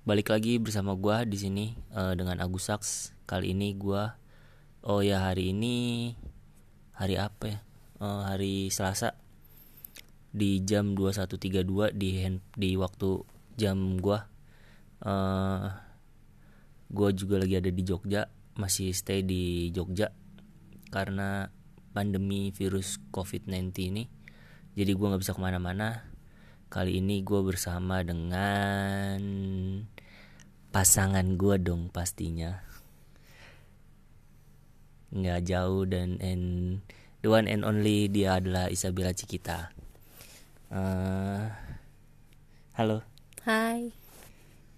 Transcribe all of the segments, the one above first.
balik lagi bersama gua di sini uh, dengan Agus Saks. Kali ini gua oh ya hari ini hari apa ya? Uh, hari Selasa di jam 21.32 di hand, di waktu jam gua. Uh, gua juga lagi ada di Jogja, masih stay di Jogja karena pandemi virus COVID-19 ini. Jadi gua nggak bisa ke mana-mana Kali ini gue bersama dengan pasangan gue dong pastinya Nggak jauh dan and the one and only dia adalah Isabella Cikita uh, Halo Hai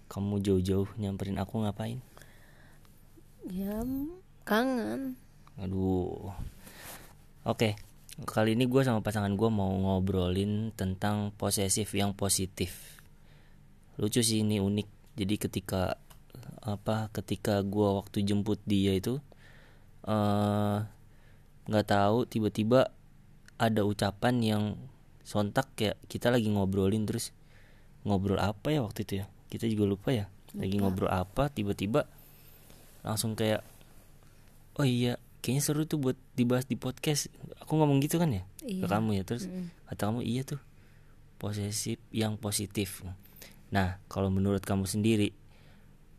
Kamu jauh-jauh nyamperin aku ngapain? Ya kangen Aduh Oke Kali ini gue sama pasangan gue mau ngobrolin tentang posesif yang positif. Lucu sih ini unik. Jadi ketika apa ketika gue waktu jemput dia itu eh, nggak uh, tahu tiba-tiba ada ucapan yang sontak kayak kita lagi ngobrolin terus ngobrol apa ya waktu itu ya? Kita juga lupa ya? Lagi ngobrol apa tiba-tiba langsung kayak oh iya kayaknya seru tuh buat dibahas di podcast. Aku ngomong gitu kan ya? Iya. ke kamu ya terus mm. kata kamu iya tuh posesif yang positif nah kalau menurut kamu sendiri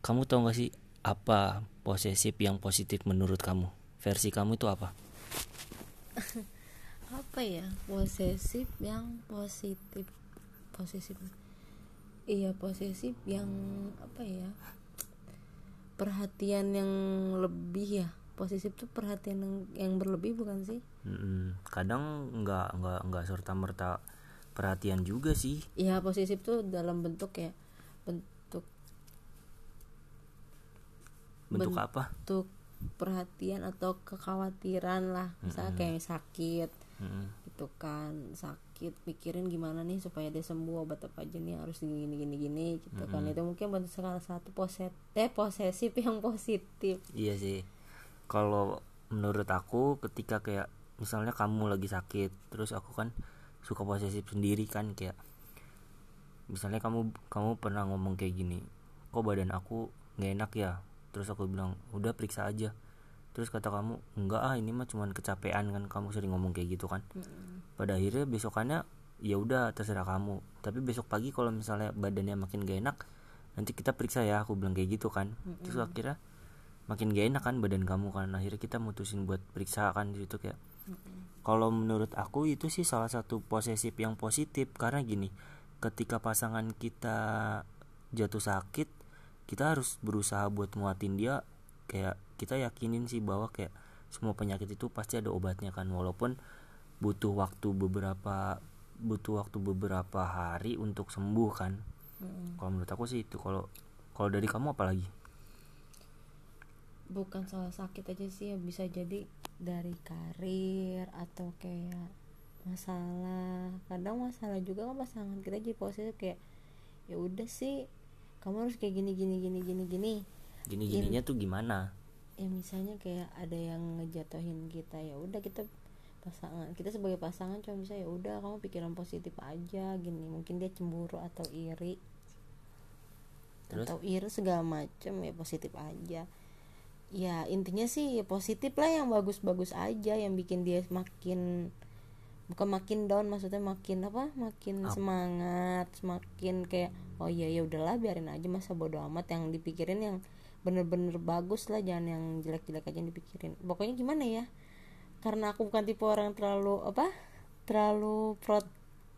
kamu tahu gak sih apa posesif yang positif menurut kamu? Versi kamu itu apa? Apa ya? Posesif yang positif. Posesif. Iya posesif yang apa ya? Perhatian yang lebih ya. Posesif tuh perhatian yang, yang berlebih bukan sih? Hmm, kadang nggak nggak nggak serta merta perhatian juga sih iya posesif tuh dalam bentuk ya bentuk bentuk apa bentuk perhatian atau kekhawatiran lah misalnya mm -hmm. kayak sakit mm -hmm. gitu kan sakit pikirin gimana nih supaya dia sembuh obat apa aja nih harus gini gini gini gini gitu mm -hmm. kan itu mungkin bentuk salah satu poset eh posesif yang positif iya sih kalau menurut aku ketika kayak misalnya kamu lagi sakit terus aku kan suka posesif sendiri kan kayak misalnya kamu kamu pernah ngomong kayak gini kok badan aku nggak enak ya? Terus aku bilang udah periksa aja. Terus kata kamu enggak ah ini mah cuman kecapean kan kamu sering ngomong kayak gitu kan. Mm. pada akhirnya besokannya ya udah terserah kamu. Tapi besok pagi kalau misalnya badannya makin gak enak nanti kita periksa ya aku bilang kayak gitu kan. Mm terus akhirnya makin gak enak kan badan kamu kan. Akhirnya kita mutusin buat periksa kan di situ kayak. Kalau menurut aku itu sih salah satu posesif yang positif karena gini ketika pasangan kita jatuh sakit kita harus berusaha buat nguatin dia. Kayak kita yakinin sih bahwa kayak semua penyakit itu pasti ada obatnya kan walaupun butuh waktu beberapa butuh waktu beberapa hari untuk sembuh kan. Mm-hmm. kalau menurut aku sih itu kalau kalau dari kamu apa lagi? Bukan soal sakit aja sih ya bisa jadi dari karir atau kayak masalah. Kadang masalah juga kan pasangan kita jadi posisi kayak ya udah sih kamu harus kayak gini gini gini gini gini. Gini gininya tuh gimana? Ya misalnya kayak ada yang ngejatuhin kita ya udah kita pasangan kita sebagai pasangan cuma bisa ya udah kamu pikiran positif aja gini. Mungkin dia cemburu atau iri. Terus? atau iri segala macem ya positif aja ya intinya sih ya positif lah yang bagus-bagus aja yang bikin dia makin bukan makin down maksudnya makin apa? Makin Up. semangat semakin kayak oh iya ya udahlah biarin aja masa bodoh amat. Yang dipikirin yang bener-bener bagus lah jangan yang jelek-jelek aja yang dipikirin. Pokoknya gimana ya karena aku bukan tipe orang terlalu apa? Terlalu pro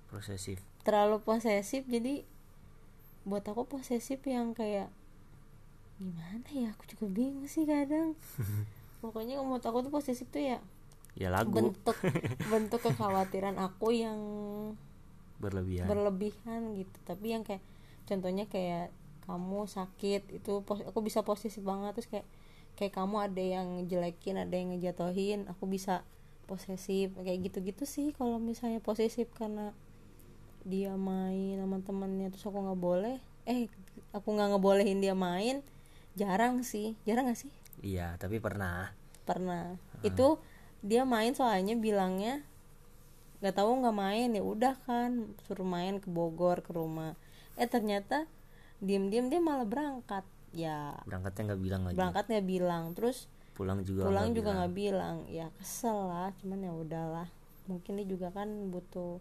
posesif. terlalu posesif jadi buat aku posesif yang kayak gimana ya? Aku juga bingung sih kadang. Pokoknya mau aku tuh posisi tuh ya ya lagu. bentuk bentuk kekhawatiran aku yang berlebihan. berlebihan gitu. Tapi yang kayak contohnya kayak kamu sakit itu aku bisa posisi banget. Terus kayak kayak kamu ada yang jelekin ada yang ngejatohin aku bisa posesif. Kayak gitu-gitu sih kalau misalnya posesif karena dia main sama temannya terus aku nggak boleh. Eh aku nggak ngebolehin dia main jarang sih. Jarang gak sih? Iya tapi pernah. Pernah. Uh. itu dia main soalnya bilangnya nggak tahu nggak main ya udah kan suruh main ke Bogor ke rumah. Eh ternyata diem-diem dia malah berangkat. Ya. Berangkatnya nggak bilang lagi. Berangkatnya bilang. Terus pulang juga pulang nggak juga bilang. nggak bilang. Ya kesel lah cuman ya udahlah. Mungkin dia juga kan butuh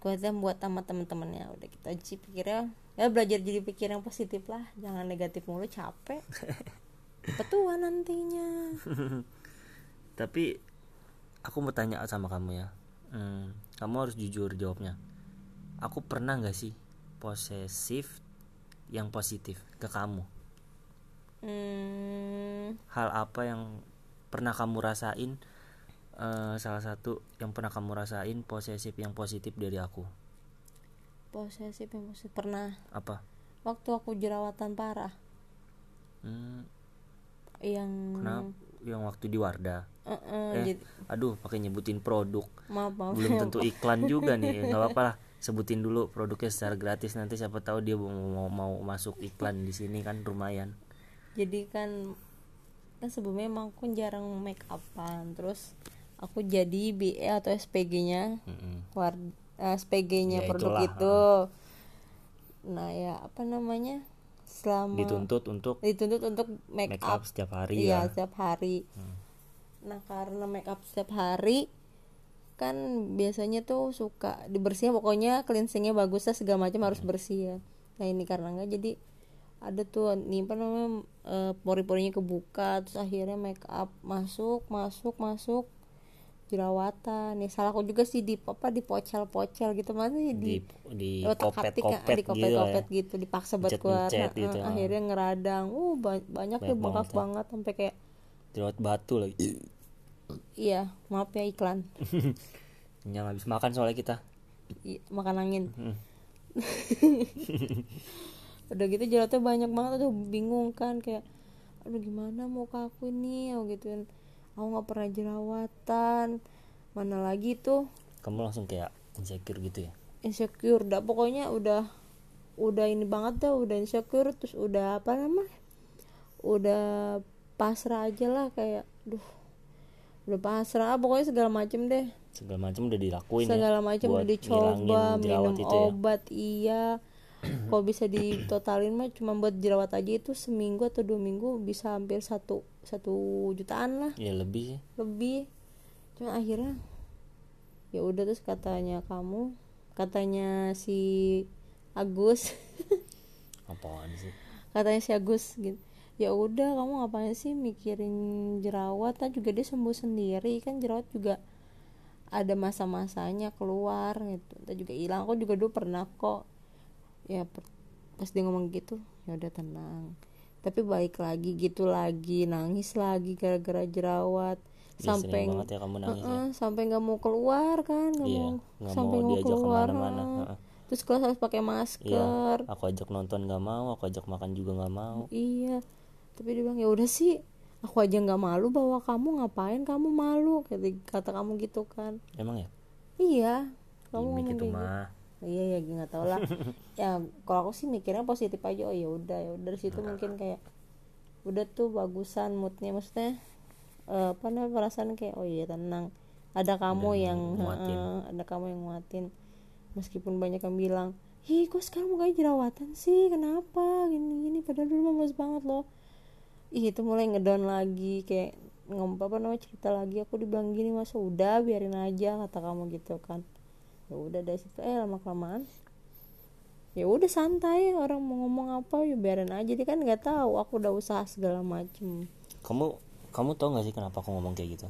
kuatnya buat sama teman-temannya udah kita sih pikirnya. Ya belajar jadi pikir yang positif lah. Jangan negatif mulu capek. Petua nantinya. Tapi aku mau tanya sama kamu ya. Hmm, kamu harus jujur jawabnya. Aku pernah nggak sih posesif yang positif ke kamu? Hmm, hal apa yang pernah kamu rasain eh, salah satu yang pernah kamu rasain posesif yang positif dari aku? Posesif yang positif pernah. Apa? Waktu aku jerawatan parah. Hmm, yang kenapa? Yang waktu di Wardah. Eh, eh, eh jadi- aduh pakai nyebutin produk. Maaf maaf. Belum tentu iklan juga nih nggak apa-apa lah. Sebutin dulu produknya secara gratis nanti siapa tahu dia mau mau, mau masuk iklan di sini kan lumayan. Jadi kan kan sebelumnya emang aku jarang make upan terus aku jadi BE atau SPG-nya Mm-mm. war eh, SPG-nya Ya, produk itulah, itu. nah ya apa namanya? Selama dituntut untuk dituntut untuk make, make up, up. setiap hari iya ya. setiap hari. Nah karena make up setiap hari kan biasanya tuh suka dibersihin pokoknya cleansingnya bagus lah segala macam harus bersih ya. Nah ini karena nggak jadi ada tuh nih apa namanya eh, pori-porinya kebuka terus akhirnya make up masuk masuk masuk jerawatan. Nih salah aku juga sih di apa di pocel-pocel gitu. Maksudnya di, di di otak kopet hati kan kopet di gitu kopet ya. kopet gitu dipaksa buat keluar. Nah, gitu, eh, ah. akhirnya ngeradang. Uh ba- banyak Banyak bengkak banget ya. banget sampai kayak jerawat batu lagi. Iya maaf ya iklan. Yang habis makan soalnya kita. I- makan angin. Hmm. udah gitu jerawatnya banyak banget aduh bingung kan kayak aduh gimana mau ke aku ini? Oh gituin aku nggak pernah jerawatan. Mana lagi tuh? Kamu langsung kayak insecure gitu ya? Insecure dah pokoknya udah udah ini banget dah udah insecure terus udah apa namanya? Udah pasrah aja lah kayak duh udah pasrah. Pokoknya segala macem deh. Segala macam udah dilakuin ya segala macam buat udah dicoba minum ya. obat iya kalau bisa ditotalin mah cuma buat jerawat aja itu seminggu atau dua minggu bisa hampir satu satu jutaan lah. Ya lebih sih. Lebih. Cuma akhirnya ya udah terus katanya kamu katanya si Agus. Apaan sih? Katanya si Agus gitu ya udah kamu ngapain sih mikirin jerawat? Kan juga dia sembuh sendiri kan jerawat juga ada masa-masanya keluar gitu. Ntar juga hilang. Aku juga dulu pernah kok ya pas dia ngomong gitu ya udah tenang tapi balik lagi gitu lagi nangis lagi gara-gara jerawat Ya, sampai ya kamu nangis ya. Heeh, sampai nggak mau keluar kan nggak Iya, mau nggak sampai mau keluar heeh. heeh. terus kelas harus pakai Iya, masker aku ajak nonton nggak mau, aku ajak makan juga nggak mau. Iya, tapi dia bilang ya udah sih, aku aja nggak malu bawa kamu ngapain kamu malu kata kata kamu gitu kan? Emang ya? Iya, kamu Gimik ngomong itu kayak mah. Iya ya nggak tahu lah. ya kalau aku sih mikirnya positif aja. Oh ya udah ya udah. Dari situ mungkin kayak udah tuh bagusan moodnya maksudnya eh, apa namanya perasaan kayak oh iya tenang. Ada kamu Udah yang heeh, ada kamu yang nguatin. Meskipun banyak yang bilang ih kok sekarang mukanya jerawatan sih? Kenapa? Gini gini padahal dulu bagus banget loh. Ih itu mulai ngedown lagi kayak ngomong apa namanya cerita lagi aku dibilang gini masa udah biarin aja kata kamu gitu kan ya udah dari situ eh lama kelamaan ya udah santai orang mau ngomong apa ya biarin aja. Dia kan nggak tahu aku udah usaha segala macem. Kamu kamu tau gak sih kenapa aku ngomong kayak gitu?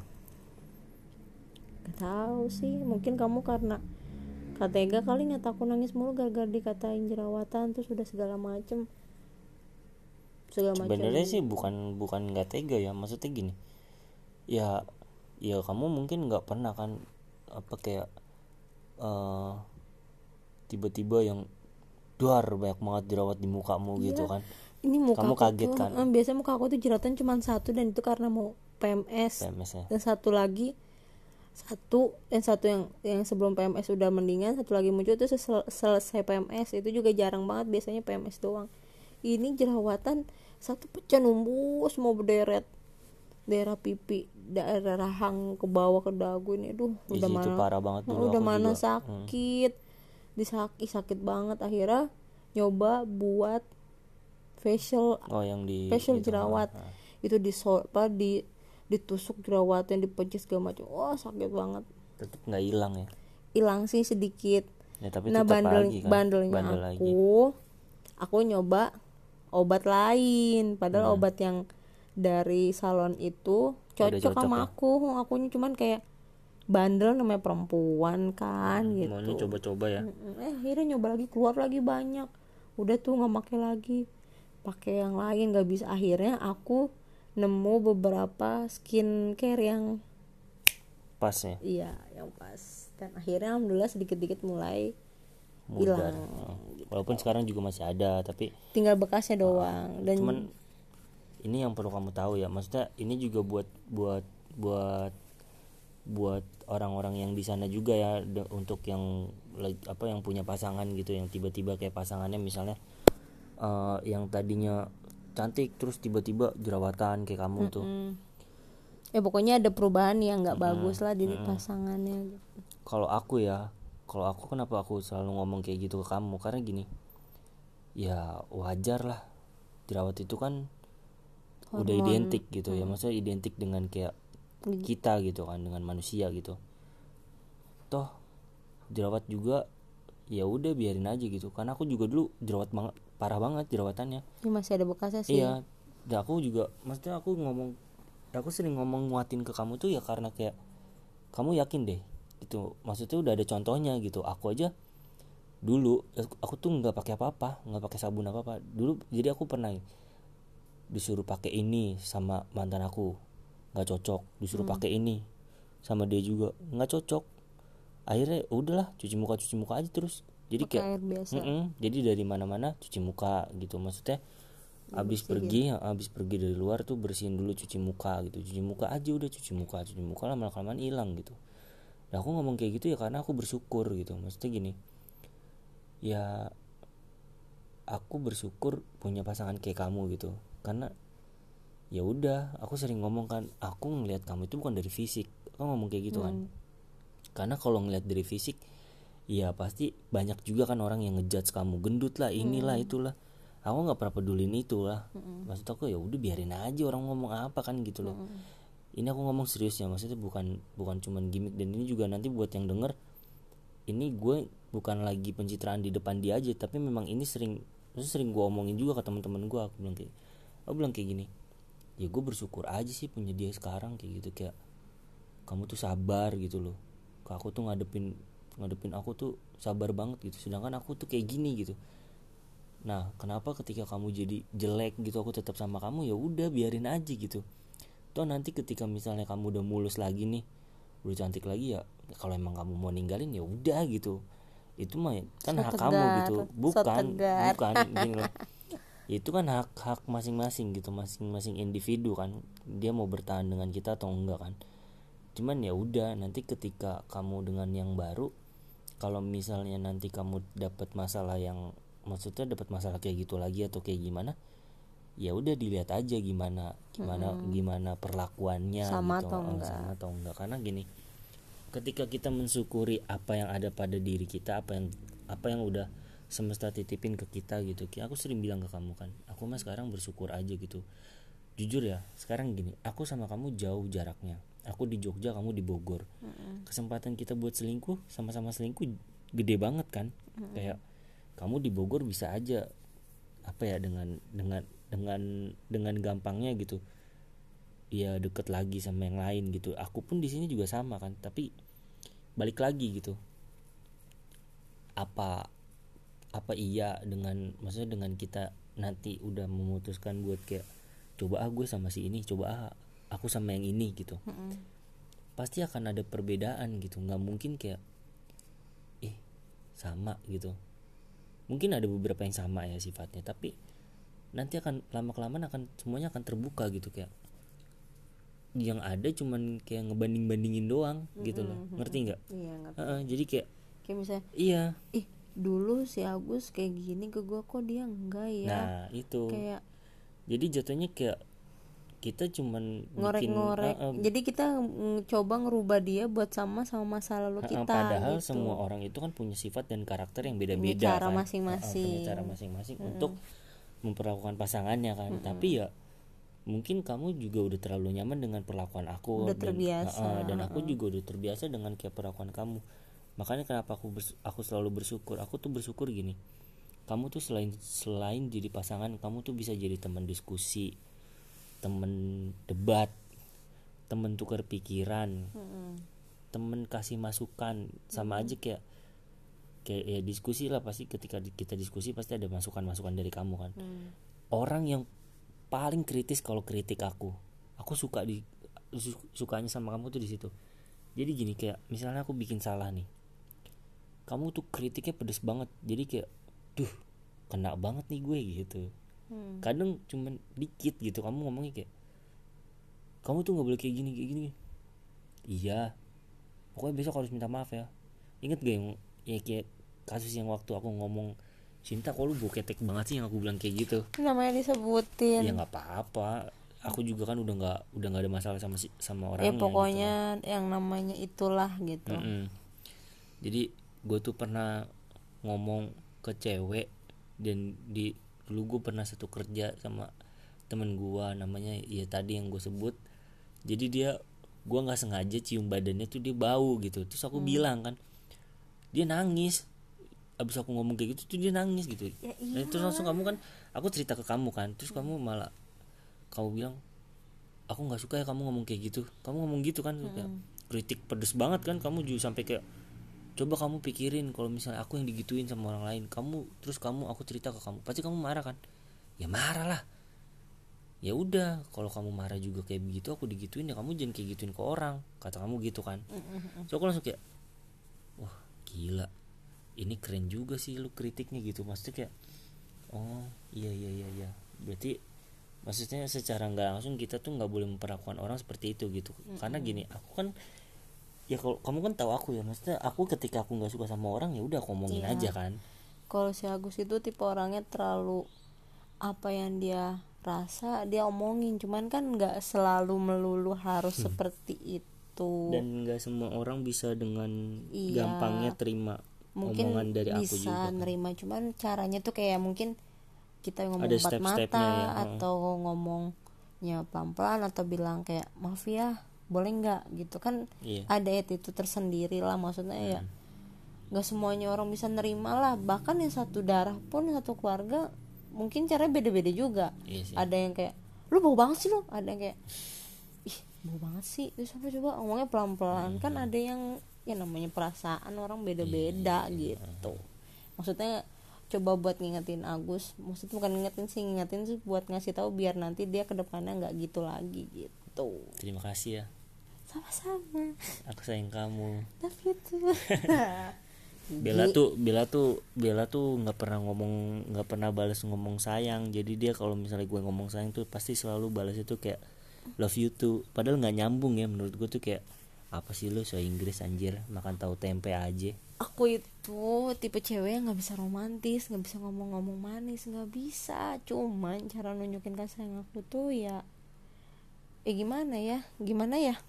Gak tahu sih mungkin kamu karena katega kali nggak aku nangis mulu gara-gara dikatain jerawatan terus udah segala macem. Segala macem. Sebenarnya sih bukan bukan nggak tega ya, maksudnya gini. Ya ya kamu mungkin nggak pernah kan apa kayak eh tiba-tiba yang duar banyak banget jerawat di mukamu gitu kan. ini muka Kamu kaget tuh, kan? eh, biasanya muka aku tuh jerawatan cuma satu dan itu karena mau PMS PMS ya. dan satu lagi satu yang satu yang yang sebelum PMS udah mendingan satu lagi muncul itu sesel- selesai PMS itu juga jarang banget biasanya PMS doang ini jerawatan satu pecah numbus semua berderet daerah pipi daerah rahang ke bawah ke dagu ini aduh udah itu mana parah banget dulu udah mana juga. Hmm. sakit disakit sakit banget akhirnya nyoba buat facial oh yang di facial gitu. jerawat Ah, ah. itu di apa di ditusuk jerawatnya dipecis segala macam wah sakit banget tetep nggak hilang ya hilang sih sedikit ya tapi nah tetap bandel lagi kan bandelnya bandel lagi aku aku nyoba obat lain padahal Hmm. obat yang dari salon itu cocok, cocok sama ya? aku. Akunya cuman kayak bandel namanya perempuan kan gitu. maunya coba-coba ya? Eh akhirnya nyoba lagi keluar lagi banyak. Udah tuh nggak pakai lagi. Pakai yang lain nggak bisa. Akhirnya aku nemu beberapa skincare yang pas ya? Iya yang pas. Dan akhirnya alhamdulillah sedikit-sedikit mulai hilang Oh. walaupun sekarang juga masih ada tapi tinggal bekasnya doang. Dan cuman ini yang perlu kamu tahu ya maksudnya ini juga buat buat buat buat orang-orang yang di sana juga ya de- untuk yang apa yang punya pasangan gitu yang tiba-tiba kayak pasangannya misalnya eh, yang tadinya cantik terus tiba-tiba jerawatan kayak kamu tuh Mm. ya pokoknya ada perubahan yang nggak bagus lah di pasangannya gitu. kalau aku ya kalau aku kenapa aku selalu ngomong kayak gitu ke kamu karena gini ya wajar lah jerawat itu kan udah identik gitu ya. Maksudnya identik dengan kayak kita gitu kan dengan manusia gitu. Toh jerawat juga ya udah biarin aja gitu. Karena aku juga dulu jerawat banget parah banget jerawatannya. Ini masih ada bekasnya sih. Iya. Dan aku juga maksudnya aku ngomong aku sering ngomong nguatin ke kamu tuh ya karena kayak kamu yakin deh gitu. Maksudnya udah ada contohnya gitu. Aku aja dulu aku tuh nggak pakai apa-apa nggak pakai sabun apa apa dulu jadi aku pernah disuruh pakai ini sama mantan aku. Nggak cocok disuruh pakai ini sama dia juga. Nggak cocok. Akhirnya udahlah cuci muka cuci muka aja terus. Jadi pakai kayak air biasa. Mm-mm. jadi dari mana-mana cuci muka gitu. Maksudnya habis pergi habis pergi dari luar tuh bersihin dulu cuci muka gitu. Cuci muka aja udah cuci muka cuci muka lama kelamaan hilang gitu. Nah aku ngomong kayak gitu ya karena aku bersyukur gitu. Maksudnya gini ya aku bersyukur punya pasangan kayak kamu gitu karena ya udah aku sering ngomong kan aku ngelihat kamu itu bukan dari fisik. Aku ngomong kayak gitu kan. Karena kalau ngelihat dari fisik ya pasti banyak juga kan orang yang ngejudge kamu gendut lah inilah itulah. Aku nggak pernah pedulin itu lah maksud aku ya udah biarin aja orang ngomong apa kan gitu loh. Ini aku ngomong serius ya maksudnya bukan bukan cuman gimmick. Dan ini juga nanti buat yang denger ini gue bukan lagi pencitraan di depan dia aja tapi memang ini sering sering gue omongin juga ke teman-teman gue aku bilang kayak aku bilang kayak gini ya gue bersyukur aja sih punya dia sekarang kayak gitu kayak kamu tuh sabar gitu loh. Ke aku tuh ngadepin ngadepin aku tuh sabar banget gitu. Sedangkan aku tuh kayak gini gitu. Nah kenapa ketika kamu jadi jelek gitu aku tetap sama kamu ya udah biarin aja gitu. Toh nanti ketika misalnya kamu udah mulus lagi nih udah cantik lagi ya kalau emang kamu mau ninggalin ya udah gitu. Itu mah kan So hak kamu tegar, gitu. so bukan tegar. bukan gini loh itu kan hak hak masing-masing gitu masing-masing individu kan. Dia mau bertahan dengan kita atau enggak kan. Cuman ya udah nanti ketika kamu dengan yang baru kalau misalnya nanti kamu dapat masalah yang maksudnya dapat masalah kayak gitu lagi atau kayak gimana ya udah dilihat aja gimana gimana gimana perlakuannya Sama gitu. atau Eh, enggak. sama atau enggak. Karena gini ketika kita mensyukuri apa yang ada pada diri kita apa yang apa yang udah semesta titipin ke kita gitu. Aku sering bilang ke kamu kan aku mah sekarang bersyukur aja gitu. Jujur ya sekarang gini aku sama kamu jauh jaraknya. Aku di Jogja kamu di Bogor. Kesempatan kita buat selingkuh sama-sama selingkuh gede banget kan. Kayak kamu di Bogor bisa aja apa ya dengan dengan dengan dengan gampangnya gitu ya deket lagi sama yang lain gitu. Aku pun di sini juga sama kan tapi balik lagi gitu. Apa apa iya dengan maksudnya dengan kita nanti udah memutuskan buat kayak coba ah gue sama si ini coba ah aku sama yang ini gitu. Pasti akan ada perbedaan gitu. Nggak mungkin kayak eh sama gitu. Mungkin ada beberapa yang sama ya sifatnya tapi nanti akan lama kelamaan akan semuanya akan terbuka gitu kayak yang ada cuman kayak ngebanding bandingin doang gitu loh. Ngerti nggak? Iya nggak Heeh, jadi kayak kayak misalnya iya. Ih dulu si Agus kayak gini ke gua kok dia enggak ya? Nah itu. Kayak jadi jatuhnya kayak kita cuman ngorek-ngorek. eh, eh, jadi kita coba ngerubah dia buat sama sama masa lalu kita padahal gitu. semua orang itu kan punya sifat dan karakter yang beda-beda cara kan. masing-masing. Punya cara masing-masing. untuk memperlakukan pasangannya kan. Tapi ya mungkin kamu juga udah terlalu nyaman dengan perlakuan aku Udah dan, terbiasa, eh, dan aku juga udah terbiasa dengan kayak perlakuan kamu makanya kenapa aku bers- aku selalu bersyukur. Aku tuh bersyukur gini. Kamu tuh selain selain jadi pasangan kamu tuh bisa jadi teman diskusi teman debat teman tukar pikiran Mm-mm. temen kasih masukan. Sama aja kayak kayak ya diskusi lah pasti ketika kita diskusi pasti ada masukan-masukan dari kamu kan. Hmm. orang yang paling kritis kalau kritik aku aku suka di su- sukanya sama kamu tuh di situ. Jadi gini kayak misalnya aku bikin salah nih kamu tuh kritiknya pedes banget. Jadi kayak duh kena banget nih gue gitu. Hmm. kadang cuman dikit gitu kamu ngomongnya kayak kamu tuh nggak boleh kayak gini kayak gini. Iya. Pokoknya besok harus minta maaf ya. Inget gak yang ya kayak kasus yang waktu aku ngomong cinta kok lu boketek banget sih yang aku bilang kayak gitu? Namanya disebutin. Ya nggak apa-apa. Aku juga kan udah nggak udah nggak ada masalah sama si sama ya orangnya gitu. pokoknya yang namanya itulah gitu. Mm-mm. jadi gue tuh pernah ngomong ke cewek dan di dulu gue pernah satu kerja sama temen gue namanya ya tadi yang gue sebut. Jadi dia gue nggak sengaja cium badannya tuh dia bau gitu. Terus aku bilang kan dia nangis. Abis aku ngomong kayak gitu tuh dia nangis gitu. Ya Dan terus langsung kamu kan aku cerita ke kamu kan. Terus kamu malah kamu bilang aku nggak suka ya kamu ngomong kayak gitu. Kamu ngomong gitu kan kayak kritik pedes banget kan kamu juga sampai kayak coba kamu pikirin kalau misalnya aku yang digituin sama orang lain. Kamu terus kamu aku cerita ke kamu. Pasti kamu marah kan? Ya marah lah. Ya udah kalau kamu marah juga kayak begitu aku digituin ya kamu jangan kayak gituin ke orang. Kata kamu gitu kan? So aku langsung kayak wah gila. Ini keren juga sih lu kritiknya gitu. Maksudnya kayak oh iya iya iya iya. Berarti maksudnya secara nggak langsung kita tuh nggak boleh memperlakukan orang seperti itu gitu. Karena gini aku kan ya kalau kamu kan tahu aku ya maksudnya aku ketika aku nggak suka sama orang ya udah aku ngomongin Iya. aja kan kalau si Agus itu tipe orangnya terlalu apa yang dia rasa dia omongin cuman kan nggak selalu melulu harus seperti itu dan nggak semua orang bisa dengan Iya. gampangnya terima mungkin omongan dari aku bisa juga kan. nerima cuman caranya tuh kayak mungkin kita ngomong Ada empat mata ya, atau ngomongnya pelan-pelan atau bilang kayak maaf ya boleh nggak gitu kan iya. ada attitude tersendiri lah maksudnya ya nggak semuanya orang bisa nerima lah. Bahkan yang satu darah pun satu keluarga mungkin caranya beda-beda juga. Iya sih. Ada yang kayak lu bau banget sih lu. Ada yang kayak ih bau banget sih. Terus apa coba? Ngomongnya pelan-pelan. Kan ada yang ya namanya perasaan orang beda-beda gitu. Maksudnya coba buat ngingetin Agus. Maksudnya bukan ngingetin sih ngingetin sih buat ngasih tahu biar nanti dia ke depannya nggak gitu lagi gitu. Terima kasih ya sama-sama. Aku sayang kamu. Love you too. Bella tuh Bella tuh Bella tuh nggak pernah ngomong nggak pernah balas ngomong sayang. Jadi dia kalau misalnya gue ngomong sayang tuh pasti selalu balas itu kayak love you too. Padahal nggak nyambung ya menurut gue tuh kayak apa sih lu so Inggris anjir? Makan tahu tempe aja. Aku itu tipe cewek yang nggak bisa romantis nggak bisa ngomong-ngomong manis nggak bisa. Cuman cara nunjukin kasih sayang aku tuh ya eh gimana ya? Gimana ya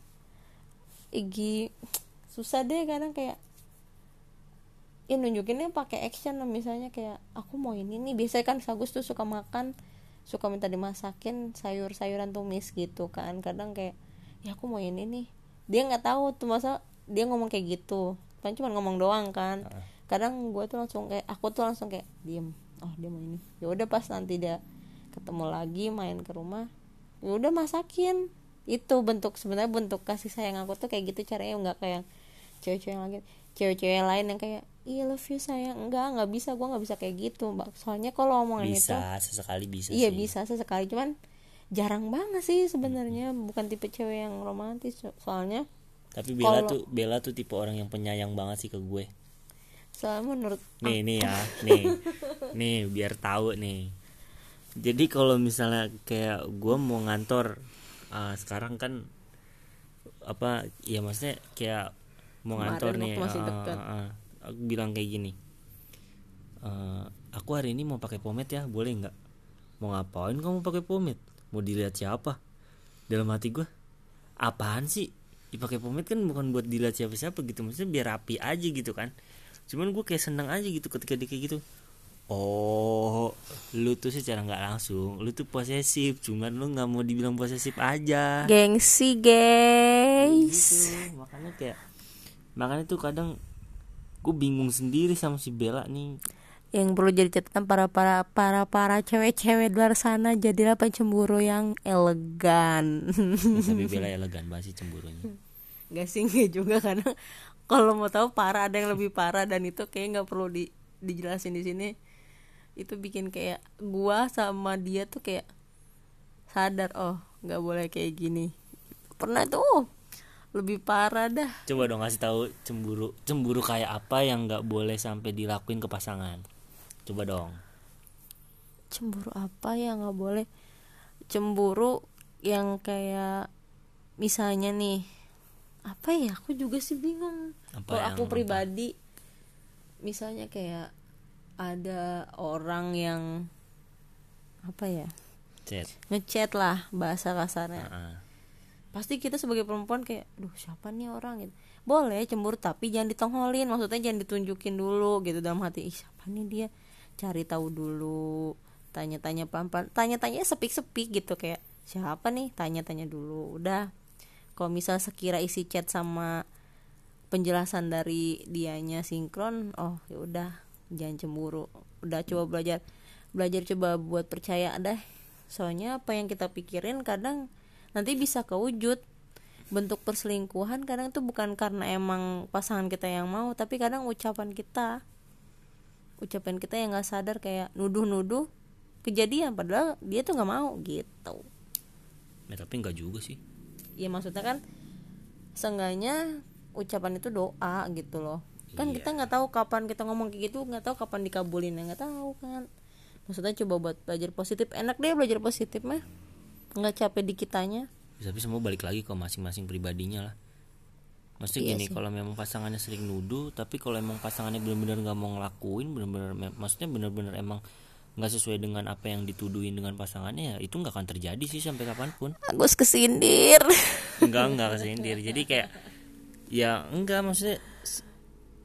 Igi susah deh kadang kayak ya nunjukinnya pakai action lah misalnya kayak aku mau ini nih. Biasanya kan Sagus tuh suka makan suka minta dimasakin sayur-sayuran tumis gitu kan. Kadang kayak ya aku mau ini nih. Dia nggak tahu tuh masa dia ngomong kayak gitu. Kan cuma ngomong doang kan. Kadang gue tuh langsung kayak aku tuh langsung kayak diem. Oh dia mau ini. Ya udah pas nanti dia ketemu lagi main ke rumah ya udah masakin itu bentuk sebenarnya bentuk kasih sayang aku tuh kayak gitu caranya nggak kayak cewek-cewek yang lagi cewek-cewek lain yang kayak iya love you sayang. Enggak nggak bisa gue nggak bisa kayak gitu mbak. Soalnya kalau omongan itu bisa sesekali bisa iya sih. bisa sesekali. Cuman jarang banget sih sebenarnya. Bukan tipe cewek yang romantis so- soalnya tapi Bella Kalau- tuh Bella tuh tipe orang yang penyayang banget sih ke gue. Soalnya menurut nih nih ya nih. Nih biar tahu nih. Jadi kalau misalnya kayak gue mau ngantor ah, sekarang kan apa ya maksudnya kayak mau Kemarin ngantor nih masih ah, deket. ah, ah. aku bilang kayak gini "Eh, aku hari ini mau pakai pomade ya boleh nggak? Mau ngapain kamu pakai pomade? Mau dilihat siapa? Dalam hati gue apaan sih? Dipakai pomade kan bukan buat dilihat siapa-siapa gitu maksudnya biar rapi aja gitu kan. Cuman gue kayak seneng aja gitu ketika dia kayak gitu oh lu tuh secara nggak langsung lu tuh posesif cuman lu nggak mau dibilang posesif aja. Gengsi guys. Gitu makanya kayak makanya tuh kadang gue bingung sendiri sama si Bella nih. Yang perlu jadi catatan para para para para cewek-cewek luar sana jadilah pencemburu yang elegan. Ya, tapi Bella elegan banget sih cemburunya. Gak sih nggak juga karena kalau mau tahu parah ada yang lebih parah dan itu kayak nggak perlu di, dijelasin di sini itu bikin kayak gua sama dia tuh kayak sadar oh nggak boleh kayak gini. Pernah tuh lebih parah dah. Coba dong kasih tahu cemburu cemburu kayak apa yang nggak boleh sampai dilakuin ke pasangan. Coba dong. Cemburu apa ya nggak boleh? Cemburu yang kayak misalnya nih apa ya? Aku juga sih bingung. Kalau yang aku apa? pribadi misalnya kayak ada orang yang apa ya chat. ngechat lah bahasa kasarnya. Heeh. pasti kita sebagai perempuan kayak duh siapa nih orang? Gitu. Boleh cemburu tapi jangan ditongolin maksudnya jangan ditunjukin dulu gitu dalam hati. Ih siapa nih dia? Cari tahu dulu tanya-tanya pelan-pelan. Tanya-tanya sepik-sepik gitu kayak siapa nih? Tanya-tanya dulu. Udah. Kalau misal sekira isi chat sama penjelasan dari dianya sinkron oh ya udah jangan cemburu. Udah coba belajar belajar coba buat percaya deh. Soalnya apa yang kita pikirin kadang nanti bisa kewujud. Bentuk perselingkuhan kadang itu bukan karena emang pasangan kita yang mau tapi kadang ucapan kita. Ucapan kita yang nggak sadar kayak nuduh-nuduh kejadian padahal dia tuh nggak mau gitu. Ya tapi nggak juga sih. Ya maksudnya kan seenggaknya ucapan itu doa gitu loh kan Iya. kita nggak tahu kapan kita ngomong kayak gitu nggak tahu kapan dikabulin ya nggak tahu kan maksudnya coba buat belajar positif enak deh belajar positif mah nggak capek di kitanya tapi semua balik lagi ke masing-masing pribadinya lah Maksudnya Iya gini, kalau memang pasangannya sering nuduh, tapi kalau emang pasangannya benar-benar nggak mau ngelakuin, benar-benar, maksudnya benar-benar emang nggak sesuai dengan apa yang dituduhin dengan pasangannya, ya itu nggak akan terjadi sih sampai kapan pun. Agus kesindir Enggak enggak kesindir. Jadi kayak, ya enggak maksudnya,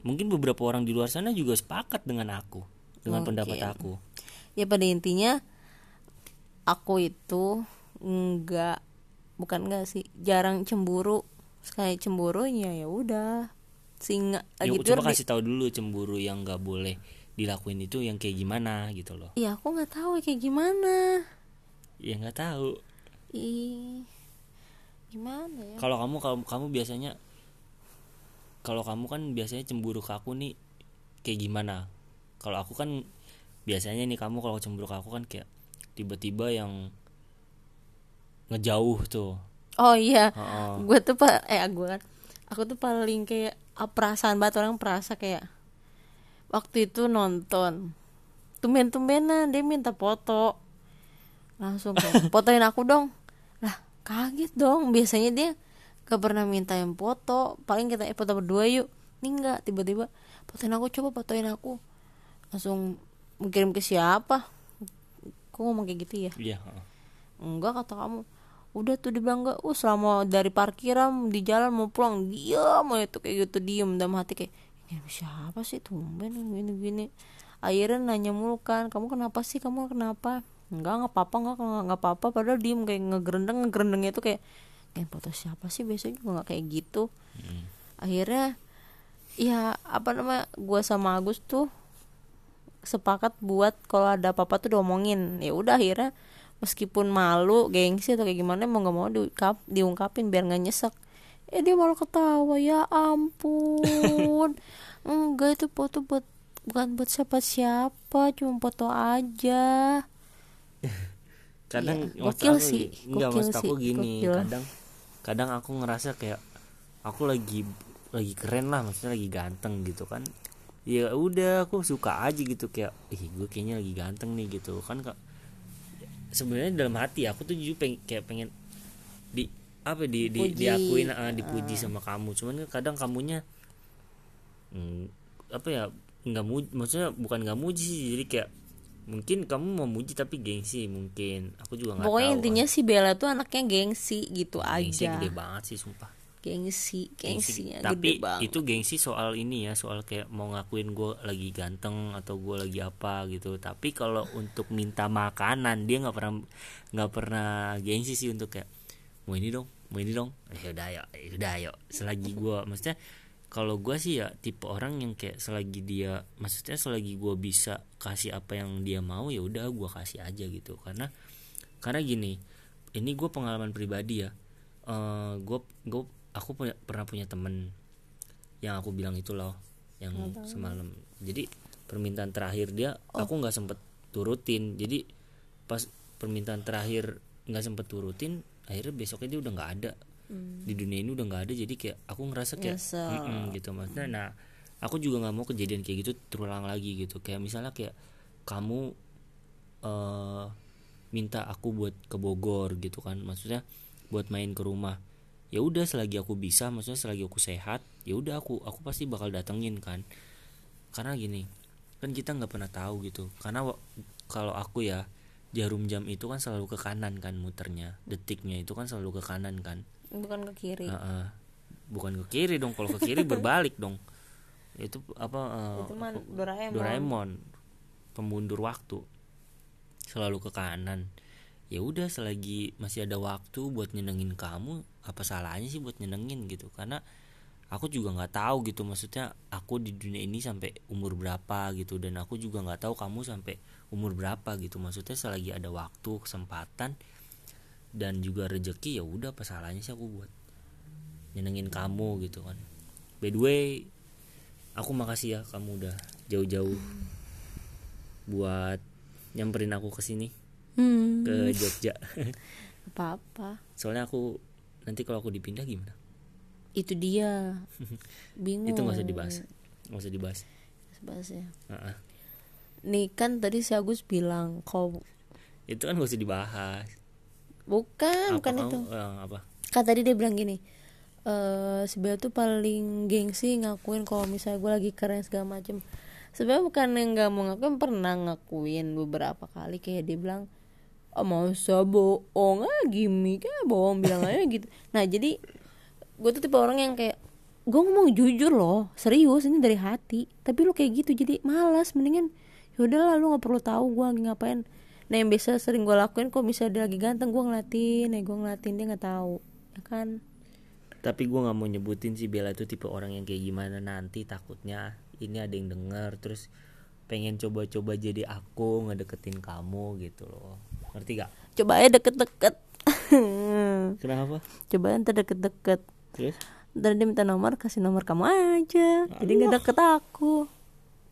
mungkin beberapa orang di luar sana juga sepakat dengan aku, dengan Oke. pendapat aku. ya pada intinya aku itu nggak bukan enggak sih jarang cemburu sekali cemburu ya ya udah singa Ya, lagi coba kasih tahu dulu cemburu yang nggak boleh dilakuin itu yang kayak gimana gitu loh. ya aku nggak tahu kayak gimana Ya nggak tahu. ih gimana ya kalau kamu kamu biasanya kalau kamu kan biasanya cemburu ke aku nih kayak gimana? Kalau aku kan biasanya nih kamu kalau cemburu ke aku kan kayak tiba-tiba yang ngejauh tuh. Oh iya. Gue tuh pak eh gue kan aku tuh paling kayak ah, perasaan banget orang perasa kayak waktu itu nonton tumben-tumbenan dia minta foto. Langsung kayak fotoin aku dong. Lah kaget dong. Biasanya dia gak pernah minta yang foto. Paling kita eh, foto berdua yuk. Ini enggak tiba-tiba fotoin aku coba fotoin aku. Langsung mengirim ke siapa? Kok ngomong kayak gitu ya? Iya enggak kata kamu. Udah tuh dibilang enggak uh selama dari parkiran di jalan mau pulang diam tuh kayak gitu diem dalam hati kayak ini siapa sih? Tumben gini gini. Akhirnya nanya mulu kan kamu kenapa sih? Kamu kenapa? Enggak nggak apa-apa enggak nggak apa-apa. Padahal diem kayak ngegerendeng ngegerendengnya tuh kayak kayak foto siapa sih? Biasanya juga nggak kayak gitu. Mm. akhirnya ya apa namanya gua sama Agus tuh sepakat buat kalau ada apa-apa tuh diomongin. Ya udah akhirnya meskipun malu gengsi atau kayak gimana mau nggak mau diungkap diungkapin biar nggak nyesek. Eh dia malah ketawa ya ampun. Enggak itu foto buat bukan buat siapa-siapa cuma foto aja kadang maksud gokil aku- sih, enggak maksud aku sih, gini gokil. kadang kadang aku ngerasa kayak aku lagi lagi keren lah maksudnya lagi ganteng gitu kan. Ya udah aku suka aja gitu kayak ih gue kayaknya lagi ganteng nih gitu kan kak. Sebenarnya dalam hati aku tuh jujur pengen kayak pengen di apa di, di Dipuji. diakuin ah, dipuji sama kamu. Cuman kan kadang kamunya hmm, apa ya nggak muji maksudnya bukan nggak muji sih jadi kayak mungkin kamu mau muji tapi gengsi mungkin. Aku juga nggak pokoknya tahu intinya si Bella tuh anaknya gengsi gitu gengsi aja. gede banget sih sumpah. Gengsi Gengsi. gengsinya tapi gede banget. itu gengsi soal ini ya soal kayak mau ngakuin gue lagi ganteng atau gue lagi apa gitu. Tapi kalau untuk minta makanan dia nggak pernah nggak pernah gengsi sih untuk kayak mau ini dong mau ini dong. Eh udah ayo eh, udah ayo. Selagi gue maksudnya kalau gue sih ya tipe orang yang kayak selagi dia maksudnya selagi gue bisa kasih apa yang dia mau ya udah gue kasih aja gitu. Karena karena gini ini gue pengalaman pribadi ya. Gue gue aku punya pernah punya temen yang aku bilang itu loh yang semalam. Jadi permintaan terakhir dia aku nggak sempet turutin. Jadi pas permintaan terakhir nggak sempet turutin akhirnya besoknya dia udah nggak ada di dunia ini udah nggak ada jadi kayak aku ngerasa kayak Nyesel. "Mm-mm," gitu. Maksudnya nah aku juga nggak mau kejadian kayak gitu terulang lagi gitu. Kayak misalnya kayak kamu eh minta aku buat ke Bogor gitu kan. Maksudnya buat main ke rumah. Ya udah selagi aku bisa maksudnya selagi aku sehat ya udah aku aku pasti bakal datengin kan. Karena gini kan kita nggak pernah tahu gitu. Karena kalau aku ya jarum jam itu kan selalu ke kanan kan muternya detiknya itu kan selalu ke kanan kan bukan ke kiri. Heeh. bukan ke kiri dong kalau ke kiri berbalik dong. Itu apa eh, itu mah Doraemon. Doraemon. Pemundur waktu. Selalu ke kanan. Ya udah selagi masih ada waktu buat nyenengin kamu apa salahnya sih buat nyenengin gitu? Karena aku juga nggak tahu gitu maksudnya aku di dunia ini sampai umur berapa gitu dan aku juga nggak tahu kamu sampai umur berapa gitu. Maksudnya selagi ada waktu kesempatan dan juga rezeki ya udah apa salahnya sih aku buat nyenengin kamu gitu kan. By the way aku makasih ya kamu udah jauh-jauh buat nyamperin aku ke sini hmm, ke Jogja. Apa apa. Soalnya aku nanti kalau aku dipindah gimana? Itu dia. Bingung. Itu nggak usah dibahas. Nggak usah dibahas. Bahas ya. Heeh. nih kan tadi si Agus bilang kau itu kan nggak usah dibahas bukan apa bukan itu. eh, apa? Kan tadi dia bilang gini eh si Bella tuh paling gengsi ngakuin kalau misalnya gue lagi keren segala macem. Sebenarnya bukan yang nggak mau ngakuin pernah ngakuin beberapa kali. Kayak dia bilang oh, masa bohong ah gimmick ah bohong bilang aja gitu. Nah jadi gue tuh tipe orang yang kayak gue ngomong jujur loh serius ini dari hati. Tapi lu kayak gitu jadi malas mendingan yaudah lah lu nggak perlu tahu gue lagi ngapain nah yang biasa sering gue lakuin kok misalnya dia lagi ganteng gue ngeliatin. Ya gue ngeliatin dia nggak tahu ya kan? Tapi gue nggak mau nyebutin sih Bella itu tipe orang yang kayak gimana. Nanti takutnya ini ada yang denger terus pengen coba-coba jadi aku ngedeketin kamu gitu loh. Ngerti gak coba aja deket-deket. Kenapa? Coba ntar deket-deket. Terus? Ntar dia minta nomor kasih nomor kamu aja. Jadi nggak deket aku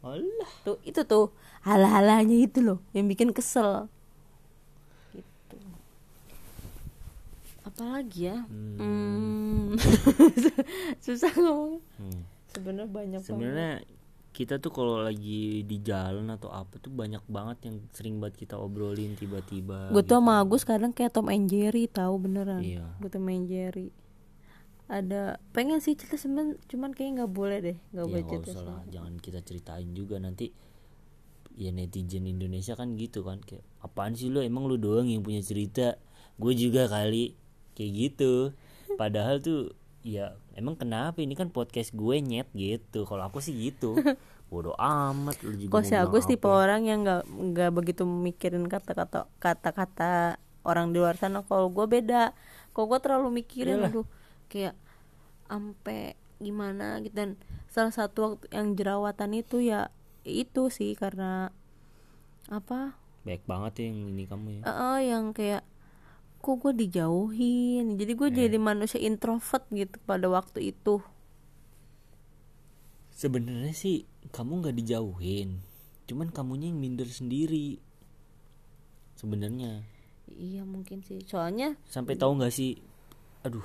Allah tuh itu tuh halah-halahnya itu loh yang bikin kesel gitu apalagi ya hmm. susah ngomong hmm. sebenarnya banyak banget sebenarnya kita tuh kalau lagi di jalan atau apa tuh banyak banget yang sering banget kita obrolin tiba-tiba gue tuh gitu. sama Agus kadang kayak Tom and Jerry tahu beneran Iya. gue Tom and Jerry ada pengen sih cerita semen cuman kayak nggak boleh deh nggak ya boleh cerita usah lah jangan kita ceritain juga nanti. Ya netizen Indonesia kan gitu kan kayak apaan sih lu emang lu doang yang punya cerita? Gue juga kali. Kayak gitu. Padahal tuh ya emang kenapa ini kan podcast gue nyet gitu. Kalau aku sih gitu. Bodoh amat lu juga Kok si Agus tipe orang yang nggak nggak begitu mikirin kata-kata kata-kata orang di luar sana. Kalau gue beda. Kalau gue terlalu mikirin, Iyalah. aduh, kayak ampe gimana gitu. Dan salah satu waktu yang jerawatan itu ya itu sih karena apa? baik banget ya yang ini kamu ya Eh, eh, yang kayak kok gue dijauhin. Jadi gue jadi manusia introvert gitu pada waktu itu. sebenarnya sih kamu nggak dijauhin cuman kamunya yang minder sendiri sebenarnya Iya mungkin sih. Soalnya sampai tahu nggak sih aduh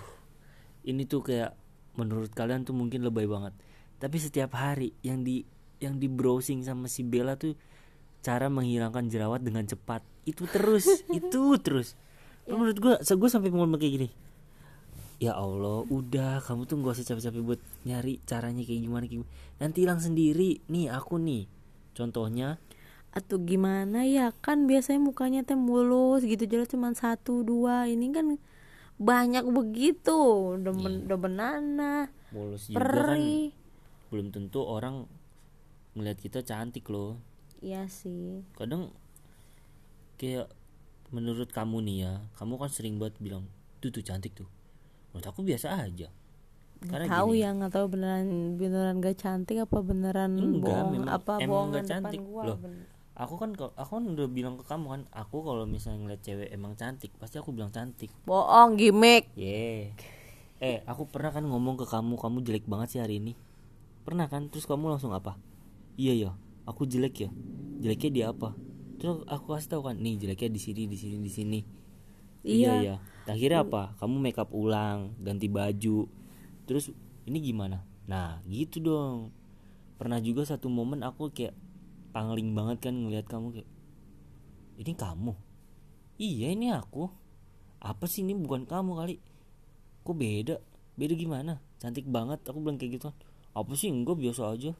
ini tuh kayak menurut kalian tuh mungkin lebay banget. Tapi setiap hari yang di yang di browsing sama si Bella tuh cara menghilangkan jerawat dengan cepat. Itu terus itu terus. Menurut gua se gua sampai ngomong kayak gini ya Allah udah kamu tuh gak usah capek-capek buat nyari caranya kayak gimana kayak gimana. nanti hilang sendiri. Nih aku nih. Contohnya atau gimana ya? Kan biasanya mukanya teh mulus gitu jelas cuma satu dua. Ini kan banyak begitu. Demen demenana mulus juga kan. perih. Belum tentu orang ngeliat kita cantik loh. Iya sih. Kadang kayak menurut kamu nih ya kamu kan sering banget bilang tuh tuh cantik tuh. Menurut aku biasa aja. Karena tahu gini. ya nggak tahu beneran beneran gak cantik apa beneran Enggak, bohong memang- apa emang bohongan depan cantik. gua Loh. Ben- aku kan aku kan udah bilang ke kamu kan aku kalau misalnya ngeliat cewek emang cantik pasti aku bilang cantik. Bohong gimmick. Yeah. Eh aku pernah kan ngomong ke kamu kamu jelek banget sih hari ini. Pernah kan? Terus kamu langsung apa? Iya ya aku jelek ya? Jeleknya di apa? Terus aku kasih tahu kan nih jeleknya di sini di sini di sini. Iya Iya. ya akhirnya apa? Kamu make up ulang ganti baju. Terus ini gimana? Nah gitu dong. Pernah juga satu momen aku kayak pangling banget kan ngelihat kamu kayak ini kamu? Iya ini aku. Apa sih ini? Bukan kamu kali. Kok beda? Beda gimana? Cantik banget. Aku bilang kayak gitu kan. Apa sih? Enggak biasa aja.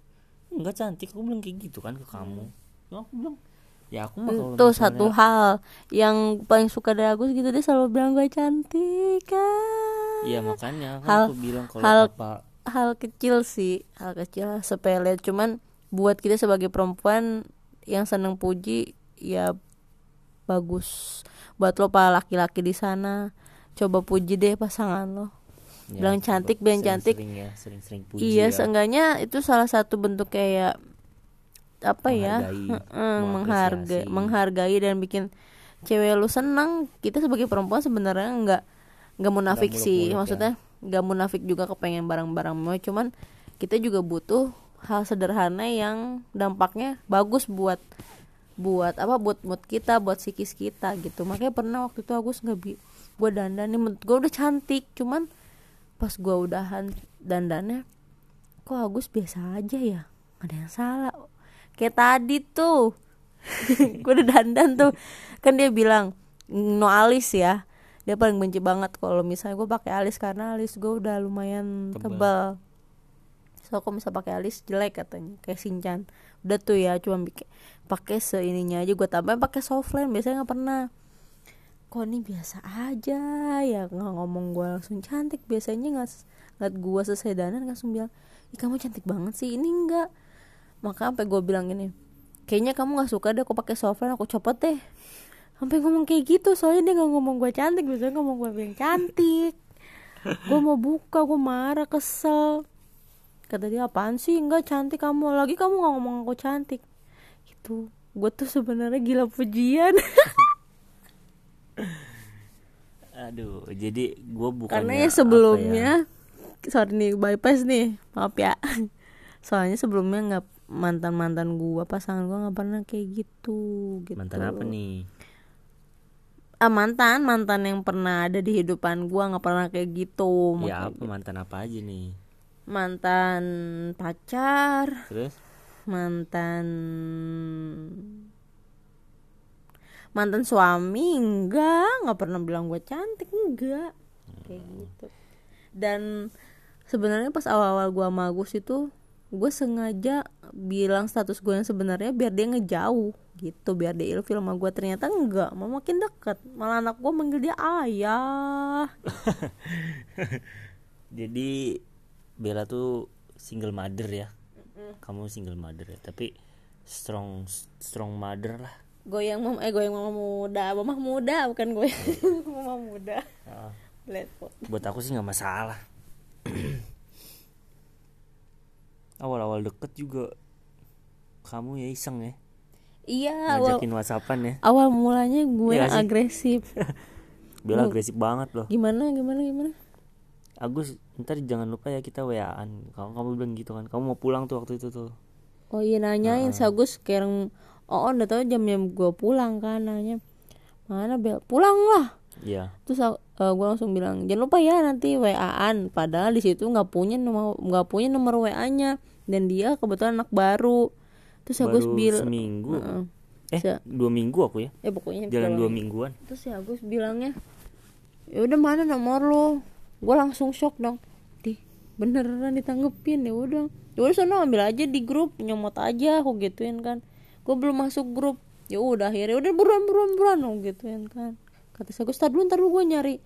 Enggak cantik. Aku bilang kayak gitu kan ke kamu. Ya, aku bilang ya aku mah itu misalnya- satu hal yang paling suka dari Agus gitu dia selalu bilang gue cantik kan Iya makanya kan Hal- aku bilang kalau hal- apa hal kecil sih hal kecil sepele. Cuman buat kita sebagai perempuan yang seneng puji ya bagus. Buat lo para laki-laki di sana coba puji deh pasangan lo. Ya, bilang cantik, bilang cantik. sering ya sering-sering puji iya ya. seenggaknya itu salah satu bentuk kayak apa ya? Menghargai, Heeh, menghargai menghargai dan bikin cewek lu senang kita sebagai perempuan sebenarnya nggak nggak munafik Nggak sih. ya. maksudnya nggak munafik juga kepengen barang-barang mewah cuman kita juga butuh hal sederhana yang dampaknya bagus buat buat apa buat mood kita buat psikis kita gitu. Makanya pernah waktu itu Agus nggak bi gue dandan nih menurut gue udah cantik. Cuman pas gue udahan dandannya kok Agus biasa aja ya? Nggak ada yang salah. Kayak tadi tuh. Gue udah dandan tuh. Kan dia bilang no alis ya. Dia paling benci banget kalau misalnya gue pakai alis karena alis gue udah lumayan Tebal. tebal so aku bisa pakai alis jelek katanya kayak sinchan udah tuh ya cuma pakai seininya aja. Gue tambahin pakai softline biasanya nggak pernah. Kok ini biasa aja ya nggak ngomong gue langsung. Cantik biasanya nggak ngeliat gue selesai langsung bilang ih kamu cantik banget sih. Ini enggak maka sampai gue bilang gini kayaknya kamu nggak suka deh aku pakai softline aku copot deh. Sampai ngomong kayak gitu soalnya dia nggak ngomong gue cantik biasanya ngomong gue bilang cantik. Gue mau buka gue marah kesel kata dia apaan sih? Enggak cantik kamu. Lagi kamu nggak ngomong aku cantik. Gitu. Gue tuh sebenarnya gila pujian. Aduh jadi gue bukan karena ya sebelumnya sorry nih bypass nih. Maaf ya. Soalnya sebelumnya nggak mantan mantan gua pasangan gua nggak pernah kayak gitu gitu. Mantan apa nih? Ah mantan. Mantan yang pernah ada di hidupan gua nggak pernah kayak gitu. Ya apa mantan apa aja nih mantan pacar. Terus? Mantan mantan suami? Enggak nggak pernah bilang gue cantik enggak. Kayak gitu. Dan sebenarnya pas awal-awal gue sama Agus itu gue sengaja bilang status gue yang sebenarnya biar dia ngejauh gitu. Biar dia ilfil sama gue ternyata enggak mau makin deket malah anak gue manggil dia ayah. Jadi Bella tuh single mother ya. Kamu single mother ya tapi strong strong mother lah. Goyang mama eh goyang mama muda. Mama muda bukan goyang mama muda. Let's buat aku sih nggak masalah. Awal-awal deket juga kamu ya iseng ya. Iya awal, ngajakin whatsappan ya. awal mulanya gue sih. agresif. Bella agresif banget loh. Gimana gimana gimana Agus ntar jangan lupa ya kita waan kamu kamu bilang gitu kan. Kamu mau pulang tuh waktu itu tuh. Oh iya nanyain si Agus kayak yang oh udah tahu jam jam gue pulang kan nanya mana bel? Pulang lah iya. Terus uh, gue langsung bilang jangan lupa ya nanti waan padahal di situ nggak punya nomor nggak punya nomor wa nya dan dia kebetulan anak baru. Terus Agus baru bilang seminggu. Heeh. eh Se- dua minggu aku ya? Eh pokoknya jalan dua mingguan. Terus si Agus bilangnya ya udah mana nomor lo gue langsung shock dong. Di beneran ditanggepin ya udah. Ya udah sono ambil aja di grup nyomot aja aku gituin kan. Gue belum masuk grup. Ya udah akhirnya udah buruan buruan buruan oh, gitu kan. Kata saya gue tar dulu tar dulu gue nyari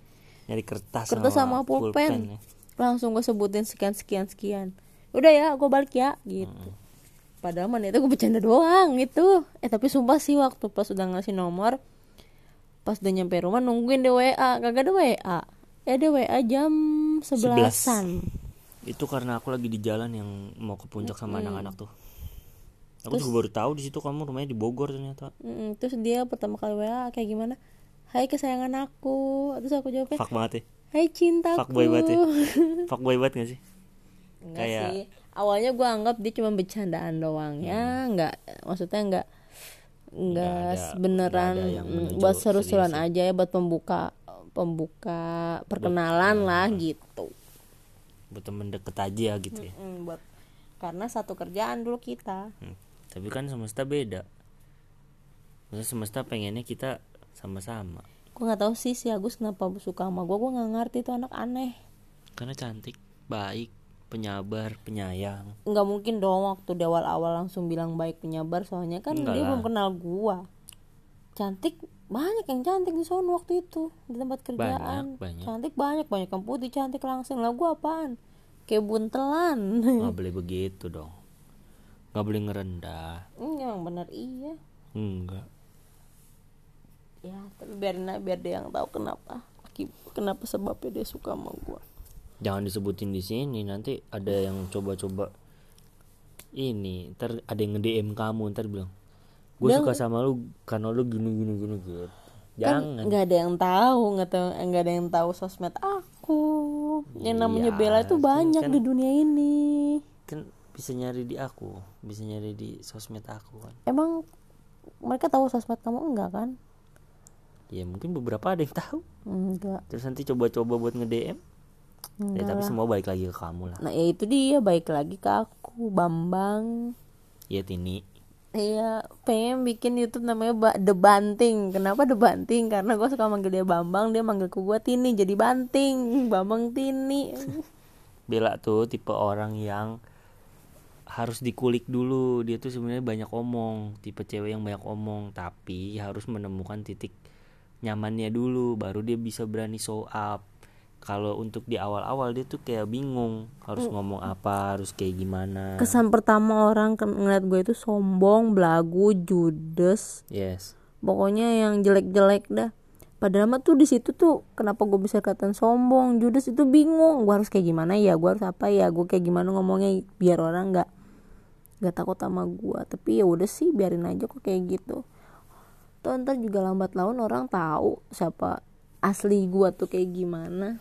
nyari kertas kertas sama, pulpen, ya. langsung gue sebutin sekian sekian sekian. Udah ya gue balik ya gitu. Hmm. padahal mana itu gue bercanda doang gitu. Eh tapi sumpah sih waktu pas udah ngasih nomor pas udah nyampe rumah nungguin di WA kagak ada WA ya ada WA jam sebelasan. Itu karena aku lagi di jalan yang mau ke puncak sama anak-anak tuh. Aku juga baru tahu di situ kamu rumahnya di Bogor ternyata. Mm, terus dia pertama kali WA kayak gimana? Hai kesayangan aku. Terus aku jawabnya fuck banget ya. Hai cintaku. Fuckboy banget ya. Fuckboy banget gak sih? Enggak Kayak- sih. Awalnya gue anggap dia cuma bercandaan doang ya, enggak maksudnya enggak enggak ada- beneran nggak ada yang mm, menuju buat seru-seruan serius aja ya buat pembuka pembuka perkenalan lah gitu. buat temen deket aja gitu ya Mm, buat karena satu kerjaan dulu kita. Hmm. tapi kan semesta beda Maksudnya semesta pengennya kita sama-sama Gue nggak tahu sih si Agus kenapa suka sama gue, gue nggak ngerti itu anak aneh. karena cantik baik penyabar penyayang Nggak mungkin dong waktu di awal-awal langsung bilang baik penyabar soalnya kan Enggak dia lah. belum kenal gua. Cantik banyak yang cantik di sono waktu itu di tempat kerjaan. banyak. Cantik banyak banyak yang putih cantik langsung lah gua apaan? Kayak buntelan. nggak boleh begitu dong nggak boleh ngerendah yang bener iya. enggak Ya tapi biarin aja biar dia yang tahu kenapa. Kenapa sebabnya dia suka sama gua. jangan disebutin di sini nanti ada yang coba-coba ini ntar ada yang nge-DM kamu ntar bilang gue suka sama lu karena lu gini gini gini gitu Kan jangan nggak ada yang tahu nggak tahu nggak ada yang tahu sosmed aku. Yang namanya Iya, Bella itu kan- banyak kan- di dunia ini. kan bisa nyari di aku bisa nyari di sosmed aku kan Emang mereka tahu sosmed kamu enggak kan? ya mungkin beberapa ada yang tahu Enggak. terus nanti coba-coba buat nge-DM ya enggak tapi semua balik lagi ke kamu lah Nah, ya itu dia baik lagi ke aku, Bambang. ya Tini Iya, pengen bikin YouTube namanya ba The Banting. Kenapa The Banting? Karena gue suka manggil dia Bambang, dia manggil ke gue Tini, jadi Banting. Bambang Tini. Bella tuh tipe orang yang harus dikulik dulu dia tuh sebenarnya banyak omong tipe cewek yang banyak omong tapi harus menemukan titik nyamannya dulu baru dia bisa berani show up kalau untuk di awal-awal dia tuh kayak bingung harus ngomong apa harus kayak gimana Kesan pertama orang ngeliat gue itu sombong, belagu, judes. yes Pokoknya yang jelek-jelek dah. Padahal mah tuh di situ tuh kenapa gue bisa kelihatan sombong, judes itu bingung. Gue harus kayak gimana ya? Gue harus apa ya? Gue kayak gimana ngomongnya biar orang nggak nggak takut sama gue. Tapi ya udah sih biarin aja kok kayak gitu. Tuh ntar juga lambat laun orang tahu siapa asli gue tuh kayak gimana.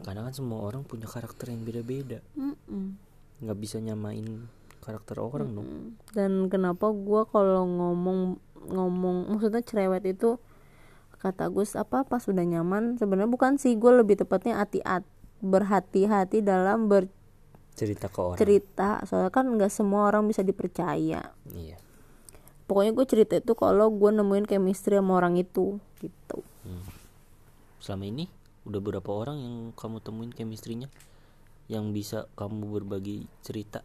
Karena kan semua orang punya karakter yang beda-beda. Nggak bisa nyamain karakter orang dong. Mm. Dan kenapa gue kalau ngomong ngomong maksudnya cerewet itu kata Gus apa pas sudah nyaman sebenarnya bukan sih gue lebih tepatnya hati-hati berhati-hati dalam cerita ke orang. bercerita soalnya kan nggak semua orang bisa dipercaya. Iya. Pokoknya gue cerita itu kalau gue nemuin chemistry sama orang itu gitu. Selama ini udah berapa orang yang kamu temuin chemistry-nya yang bisa kamu berbagi cerita?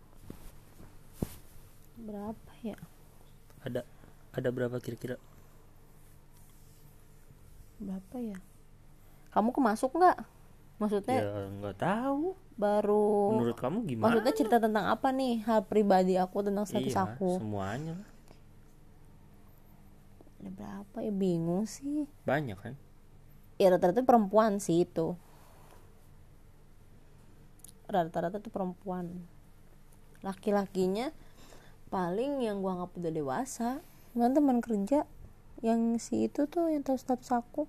Berapa ya? Ada ada berapa kira-kira? Berapa ya? Kamu kemasuk nggak? Maksudnya ya nggak tahu. baru menurut kamu gimana? maksudnya cerita tentang apa nih? Hal pribadi aku tentang status iya aku. semuanya ada berapa ya? Bingung sih. Banyak kan ya rata-rata perempuan sih itu. Rata-rata tuh perempuan. Laki-lakinya paling yang gua anggap udah dewasa. Cuman teman kerja yang si itu tuh yang tahu status aku.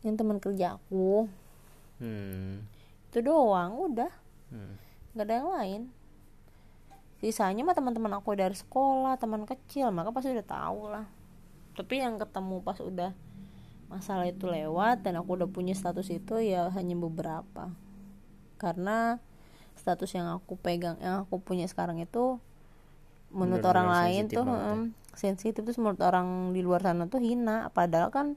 Yang teman kerja aku. Hmm. itu doang udah. Hmm. nggak ada yang lain. Sisanya mah teman-teman aku dari sekolah teman kecil maka pasti udah tahu lah. Tapi yang ketemu pas udah masalah itu lewat dan aku udah punya status itu ya hanya beberapa. Karena status yang aku pegang yang aku punya sekarang itu menurut orang lain tuh ya. sensitif. Terus menurut orang di luar sana tuh hina. Padahal kan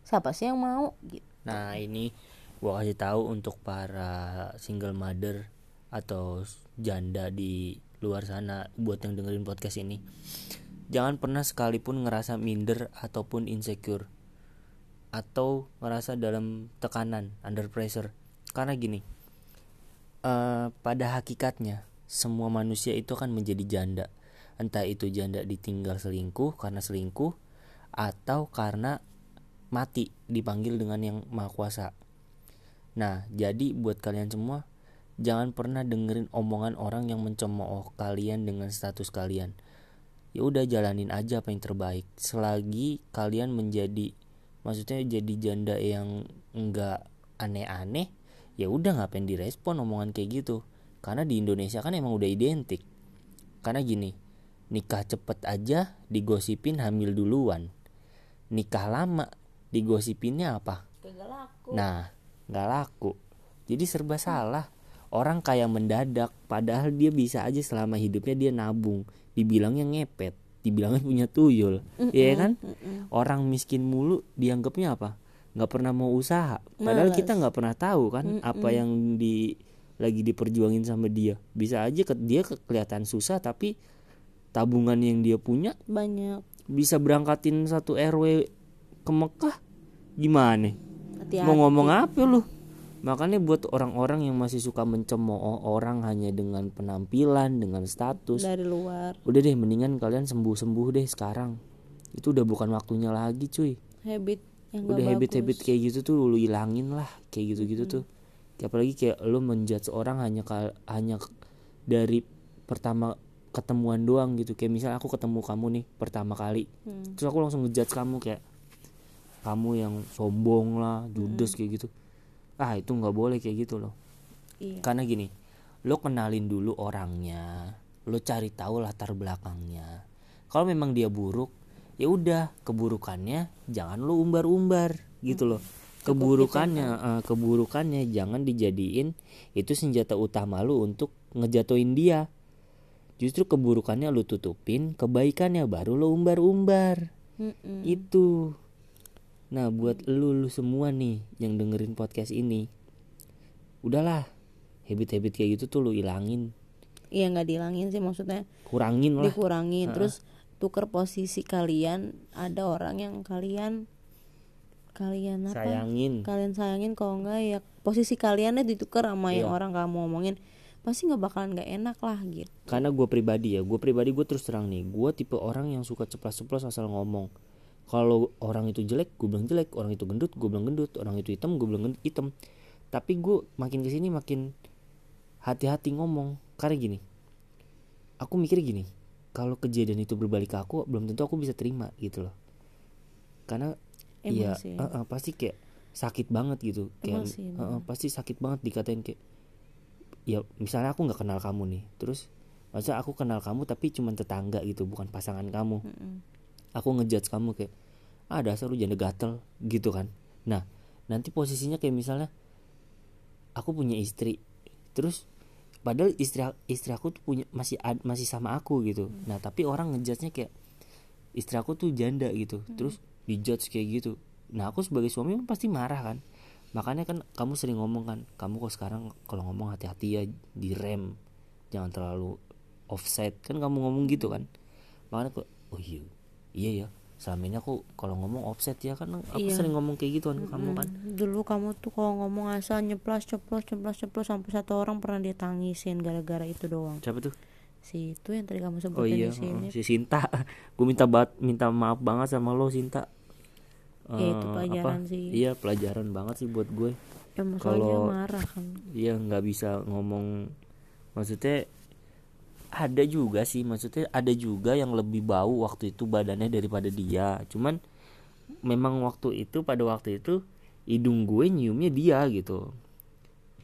siapa sih yang mau gitu. Nah ini gua kasih tahu untuk para single mother atau janda di luar sana buat yang dengerin podcast ini. Jangan pernah sekalipun ngerasa minder ataupun insecure atau ngerasa dalam tekanan under pressure. Karena gini uh, pada hakikatnya semua manusia itu akan menjadi janda. Entah itu janda ditinggal selingkuh karena selingkuh atau karena mati dipanggil dengan yang maha kuasa. Nah jadi buat kalian semua jangan pernah dengerin omongan orang yang mencemooh kalian dengan status kalian. Ya udah jalanin aja apa yang terbaik. Selagi kalian menjadi maksudnya jadi janda yang enggak aneh-aneh ya udah ngapain direspon omongan kayak gitu? Karena di Indonesia kan emang udah identik. Karena gini nikah cepet aja digosipin hamil duluan. Nikah lama digosipinnya apa? Nah nggak laku. Jadi serba salah. Orang kayak mendadak padahal dia bisa aja selama hidupnya dia nabung. Dibilangnya ngepet dibilangnya punya tuyul. Mm -mm, ya kan? mm -mm. orang miskin mulu dianggapnya apa? Nggak pernah mau usaha. Padahal Males. kita nggak pernah tahu kan mm -mm. apa yang di lagi diperjuangin sama dia. Bisa aja ke dia ke, kelihatan susah tapi tabungan yang dia punya banyak. bisa berangkatin satu RW ke Mekah? Gimana? Hati -hati. mau ngomong apa lu Makanya buat orang-orang yang masih suka mencemooh orang hanya dengan penampilan, dengan status dari luar. Udah deh mendingan kalian sembuh-sembuh deh sekarang. Itu udah bukan waktunya lagi, cuy. Habit yang Udah habit-habit kayak gitu tuh lu ilangin lah, kayak gitu-gitu hmm. tuh. Apalagi kayak lu menjudge orang hanya hanya dari pertama ketemuan doang gitu. Kayak misal aku ketemu kamu nih pertama kali. Hmm. Terus aku langsung ngejudge kamu kayak kamu yang sombong lah, judes hmm. kayak gitu ah itu nggak boleh kayak gitu loh. Iya. karena gini lo kenalin dulu orangnya lo cari tahu latar belakangnya. Kalau memang dia buruk ya udah keburukannya jangan lo umbar-umbar gitu loh. Keburukannya uh, keburukannya jangan dijadiin itu senjata utama lo untuk ngejatuhin dia. Justru keburukannya lo tutupin kebaikannya baru lo umbar-umbar. Mm -mm. itu Nah buat lu, lu semua nih yang dengerin podcast ini Udahlah habit-habit kayak gitu tuh lu ilangin. Iya nggak dihilangin sih maksudnya Kurangin lah. Dikurangin. Terus tuker posisi kalian Ada orang yang kalian Kalian apa? Sayangin. Kalian sayangin kalau enggak ya Posisi kaliannya ditukar sama yang iya. orang kamu ngomongin pasti nggak bakalan nggak enak lah gitu. Karena gue pribadi ya gue pribadi gue terus terang nih gue tipe orang yang suka ceplas-ceplos asal ngomong kalau orang itu jelek gue bilang jelek. Orang itu gendut gue bilang gendut. Orang itu hitam gue bilang hitam. Tapi gue makin ke sini makin hati-hati ngomong. Karena gini aku mikir gini kalau kejadian itu berbalik ke aku belum tentu aku bisa terima gitu loh. Karena iya uh, uh, pasti kayak sakit banget gitu. Kayak uh, uh, pasti sakit banget dikatain kayak ya misalnya aku nggak kenal kamu nih. Terus masa aku kenal kamu tapi cuma tetangga gitu bukan pasangan kamu. Mm -mm aku ngejudge kamu kayak ah dasar lu janda gatel gitu kan. Nah nanti posisinya kayak misalnya aku punya istri terus padahal istri istri aku tuh punya masih masih sama aku gitu. Hmm. nah tapi orang ngejudge kayak istri aku tuh janda gitu. Hmm. terus dijudge kayak gitu. Nah aku sebagai suami pasti marah kan. Makanya kan kamu sering ngomong kan kamu kok sekarang kalau ngomong hati-hati ya direm jangan terlalu offset. Kan kamu ngomong gitu kan. Makanya kok oh iya iya ya selama ini aku kalau ngomong offset ya kan aku iya. sering ngomong kayak gitu kan mm-hmm. kamu kan. Dulu kamu tuh kalau ngomong asal nyeplos ceplos ceplos ceplos sampai satu orang pernah dia tangisin gara-gara itu doang. Siapa tuh? Si itu yang tadi kamu sebutin oh iya. di sini. si Sinta. Gue minta bat minta maaf banget sama lo Sinta. Uh, ya, itu pelajaran apa? sih. Iya pelajaran banget sih buat gue. Ya, kalau marah kan. iya nggak bisa ngomong. Maksudnya ada juga sih maksudnya ada juga yang lebih bau waktu itu badannya daripada dia. Cuman memang waktu itu pada waktu itu hidung gue nyiumnya dia gitu.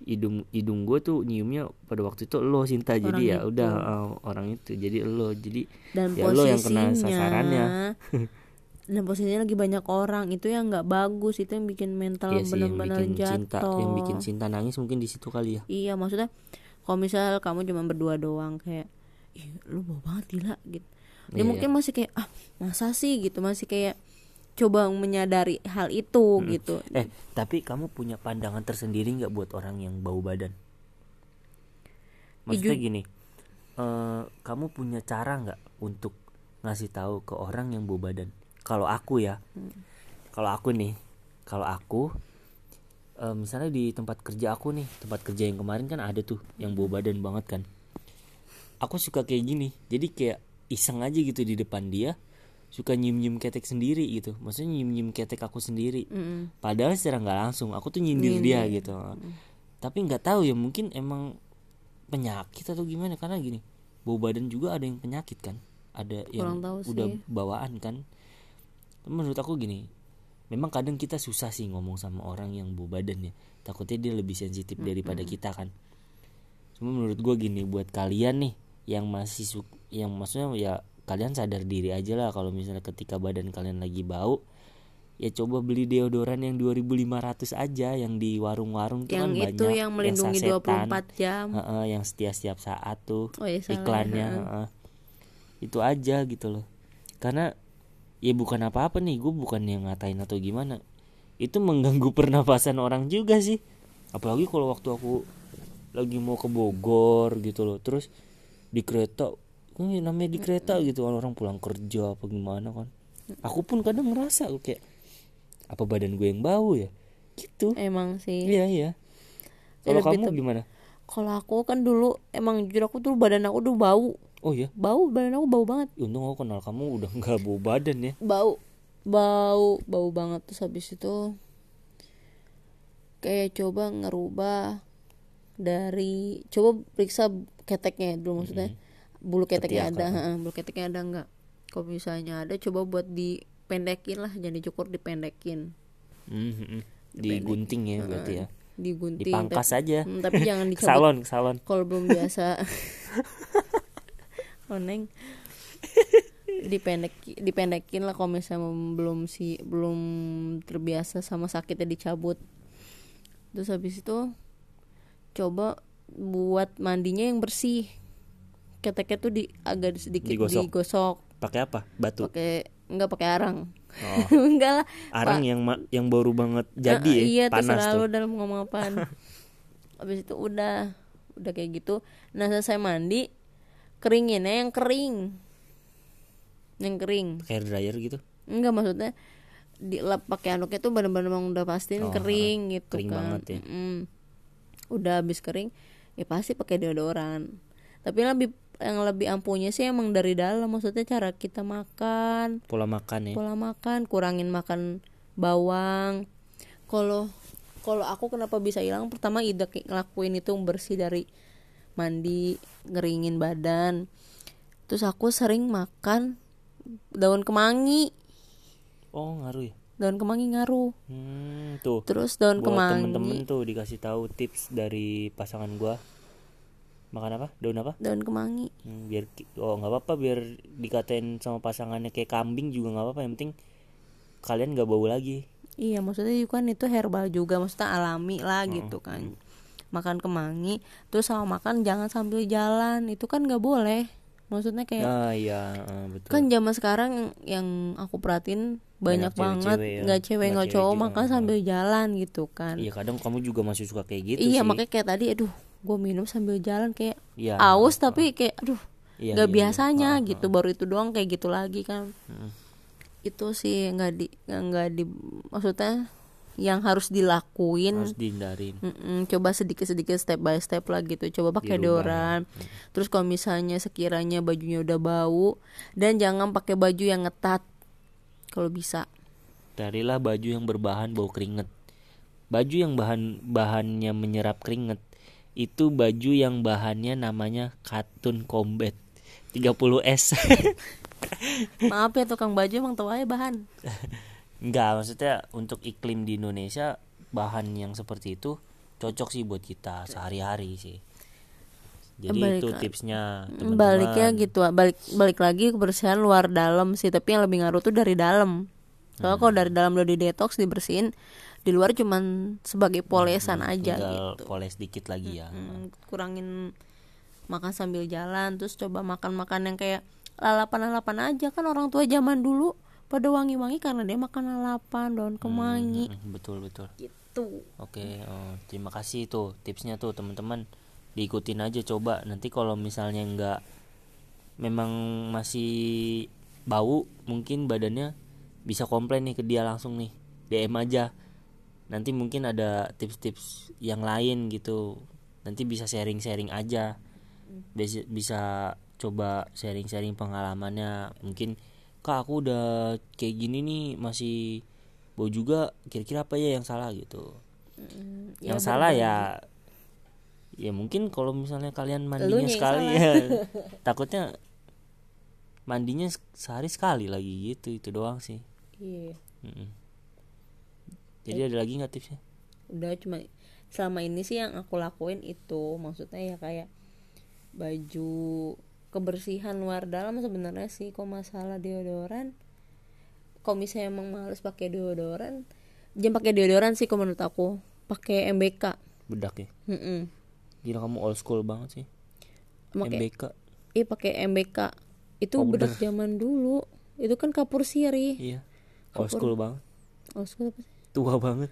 Hidung hidung gue tuh nyiumnya pada waktu itu lo Sinta. Orang jadi ya itu. udah uh, orang itu. Jadi lo jadi dan ya lo yang kena sasarannya. Dan posisinya lagi banyak orang. Itu yang nggak bagus. Itu yang bikin mental iya benar-benar jatuh cinta, yang bikin cinta nangis mungkin di situ kali ya. Iya maksudnya kalau misal kamu cuma berdua doang kayak ih lu bau banget gila gitu dia iya. mungkin masih kayak ah masa sih gitu masih kayak coba menyadari hal itu hmm. gitu eh tapi kamu punya pandangan tersendiri nggak buat orang yang bau badan maksudnya Iju. gini eh, kamu punya cara nggak untuk ngasih tahu ke orang yang bau badan kalau aku ya kalau aku nih kalau aku eh, misalnya di tempat kerja aku nih tempat kerja yang kemarin kan ada tuh yang bau badan banget kan aku suka kayak gini jadi kayak iseng aja gitu di depan dia suka nyium nyium ketek sendiri gitu. Maksudnya nyium nyium ketek aku sendiri. Mm-mm. padahal secara nggak langsung aku tuh nyindir dia gitu. Tapi nggak tahu ya mungkin emang penyakit atau gimana? Karena gini bau badan juga ada yang penyakit kan? Ada yang tahu udah sih. bawaan kan? Menurut aku gini memang kadang kita susah sih ngomong sama orang yang bau badan ya. Takutnya dia lebih sensitif daripada kita kan. Cuma menurut gue gini buat kalian nih yang masih su- yang maksudnya ya kalian sadar diri aja lah kalau misalnya ketika badan kalian lagi bau ya coba beli deodoran yang 2500 aja yang di warung-warung tuh yang kan itu banyak yang melindungi sasetan. 24 jam Heeh, yang setia setiap saat tuh oh iya salah iklannya ya. heeh. itu aja gitu loh karena ya bukan apa-apa nih gue bukan yang ngatain atau gimana itu mengganggu pernapasan orang juga sih apalagi kalau waktu aku lagi mau ke Bogor gitu loh terus di kereta ini namanya di kereta? Gitu. Orang pulang kerja apa gimana kan. Aku pun kadang ngerasa kayak apa badan gue yang bau ya? Gitu. Emang sih. Iya iya. Kalau lebih kamu tep- gimana? Kalau aku kan dulu emang jujur aku tuh badan aku tuh bau. Oh ya bau badan aku bau banget. Untung aku kenal kamu udah nggak bau badan ya. Bau bau bau banget. Terus habis itu kayak coba ngerubah dari coba periksa keteknya dulu maksudnya. Bulu keteknya Ketiak, ada heeh, bulu keteknya ada nggak? Kalau misalnya ada coba buat dipendekin lah jangan dicukur dipendekin. Mhm. digunting ya berarti ya. Digunting dipangkas tapi, aja. Hmm, tapi jangan dicabut. Salon salon. Kalau belum biasa. Oneng dipendek dipendekin lah kalau misalnya belum si belum terbiasa sama sakitnya dicabut. Terus habis itu coba buat mandinya yang bersih. Keteknya tuh di agak sedikit Digosok. digosok, pakai apa? Batu? Pakai nggak pakai arang. Oh. Enggak lah. Arang yang ma- yang baru banget jadi Ah, ya? iya panas tuh. dalam ngomong apaan. Habis itu udah udah kayak gitu. Nah selesai mandi keringinnya yang kering. Yang kering. Hair dryer gitu? Enggak maksudnya dilap pakai anduknya tuh bener-bener emang udah pastiin Oh, kering gitu kering kan. banget ya. Mm-mm. udah habis kering ya pasti pakai deodoran. Tapi yang lebih yang lebih ampuhnya sih emang dari dalam. Maksudnya cara kita makan. Pola makan ya. Pola makan kurangin makan bawang. Kalau kalau aku kenapa bisa hilang? Pertama ide ngelakuin itu bersih dari mandi ngeringin badan. Terus aku sering makan daun kemangi. Oh ngaruh ya daun kemangi ngaruh. Hmm, tuh. Terus daun buat kemangi. temen-temen tuh dikasih tahu tips dari pasangan gua. Makan apa? Daun apa? Daun kemangi. Hmm, biar oh nggak apa-apa biar dikatain sama pasangannya kayak kambing juga nggak apa-apa. Yang penting kalian nggak bau lagi. Iya maksudnya juga kan itu herbal juga maksudnya alami lah gitu kan. makan kemangi terus sama makan jangan sambil jalan. Itu kan nggak boleh maksudnya kayak nah iya eh, betul. kan zaman sekarang yang aku perhatiin banyak, Banyak banget ya. nggak cewek Nggak cowok makan sambil jalan gitu kan. Iya kadang kamu juga masih suka kayak gitu iya sih. makanya kayak tadi aduh gue minum sambil jalan kayak Iya, aus tapi kayak aduh Iya, nggak iya, biasanya iya. gitu. baru itu doang kayak gitu lagi kan. Mm. itu sih nggak di nggak di maksudnya yang harus dilakuin. Harus dihindarin. Mm-mm, coba sedikit-sedikit step by step lah gitu. Coba pakai Dirubah, deodoran terus kalau misalnya sekiranya bajunya udah bau dan jangan pakai baju yang ngetat kalau bisa. Carilah baju yang berbahan bau keringet. Baju yang bahan bahannya menyerap keringet itu baju yang bahannya namanya katun combat 30S maaf ya tukang baju emang tahu aja bahan Enggak, maksudnya untuk iklim di Indonesia bahan yang seperti itu cocok sih buat kita sehari-hari sih. Jadi Balik itu tipsnya teman-teman. baliknya gitu balik balik lagi kebersihan luar dalam sih tapi yang lebih ngaruh tuh dari dalam soalnya kalau dari dalam udah di detox dibersihin di luar cuman sebagai polesan aja Tinggal gitu poles dikit lagi ya. Hmm, kurangin makan sambil jalan terus coba makan-makan yang kayak lalapan-lalapan aja kan orang tua zaman dulu pada wangi-wangi karena dia makan lalapan daun kemangi. Mm, betul betul. gitu. Oke, oh, terima kasih tuh tipsnya tuh teman-teman. diikutin aja coba. Nanti kalau misalnya nggak memang masih bau mungkin badannya bisa komplain nih ke dia langsung nih. DM aja. Nanti mungkin ada tips-tips yang lain gitu. Nanti bisa sharing-sharing aja. Bisa, bisa coba sharing-sharing pengalamannya. Mungkin kak aku udah kayak gini nih masih bau juga kira-kira apa ya yang salah? gitu. Mm, yang ya salah berbagi. ya ya mungkin kalau misalnya kalian mandinya sekali ya. Takutnya mandinya se- sehari sekali lagi gitu itu doang sih. Iya. Mm-mm. jadi ada lagi nggak tipsnya? Udah cuma selama ini sih yang aku lakuin itu maksudnya ya kayak baju kebersihan luar dalam sebenarnya sih. Kok masalah deodoran? Kalau misalnya emang males pakai deodoran? Jangan pakai deodoran sih kalau menurut aku. Pakai MBK bedak ya? Mm-mm. gila kamu old school banget sih. Pakai MBK iya pakai MBK itu Powder. bedak zaman dulu. Itu kan kapur sirih. Iya. Old school banget. Oh suka apa sih? tua banget.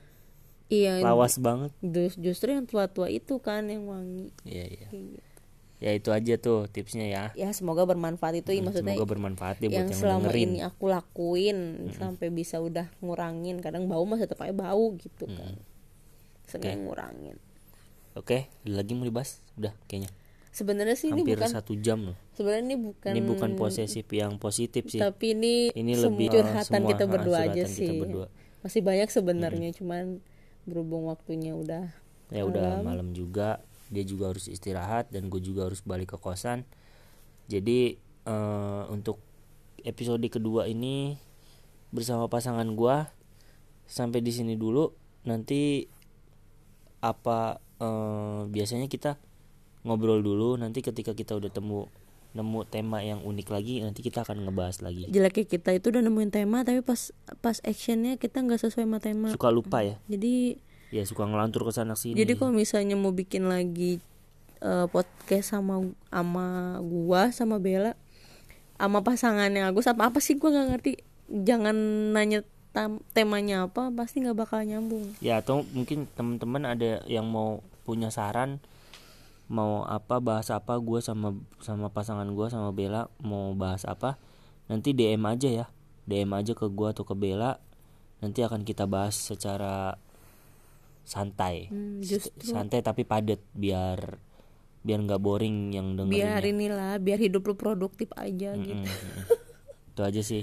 Iya lawas banget. jus- justru yang tua-tua itu kan yang wangi. Iya iya. Gitu. Ya itu aja tuh tipsnya ya. Ya semoga bermanfaat itu Hmm, maksudnya semoga bermanfaat deh buat yang yang selama dengerin. ini aku lakuin sampai bisa udah ngurangin kadang bau masih tetap aja bau gitu kan. Sengaja ngurangin. Oke ada lagi mau dibahas? Udah kayaknya. Sebenarnya sih ini hampir bukan satu jam loh. sebenarnya ini bukan ini bukan posesif yang positif sih. tapi ini Ini lebih, curhatan semua, kita berdua aja kita sih. berdua. masih banyak sebenarnya cuman berhubung waktunya udah ya udah malam juga dia juga harus istirahat dan gue juga harus balik ke kosan. Jadi eh, untuk episode kedua ini bersama pasangan gue sampai di sini dulu. Nanti apa eh, biasanya kita ngobrol dulu. Nanti ketika kita udah temu nemu tema yang unik lagi nanti kita akan ngebahas lagi. Jeleknya kita itu udah nemuin tema tapi pas pas actionnya kita nggak sesuai sama tema. Suka lupa ya? Jadi ya suka ngelantur ke sana sini Jadi kalau misalnya mau bikin lagi eh, podcast sama sama gua sama Bella sama pasangannya Agus apa apa sih gua nggak ngerti. Jangan nanya tam- temanya apa pasti nggak bakal nyambung. ya atau mungkin teman-teman ada yang mau punya saran mau apa bahas apa gue sama sama pasangan gue sama Bella mau bahas apa nanti DM aja ya DM aja ke gue atau ke Bella nanti akan kita bahas secara santai Hmm, santai tapi padat biar biar nggak boring yang Biar dengerinnya inilah biar hidup lu produktif aja Mm, gitu. mm, mm. itu aja sih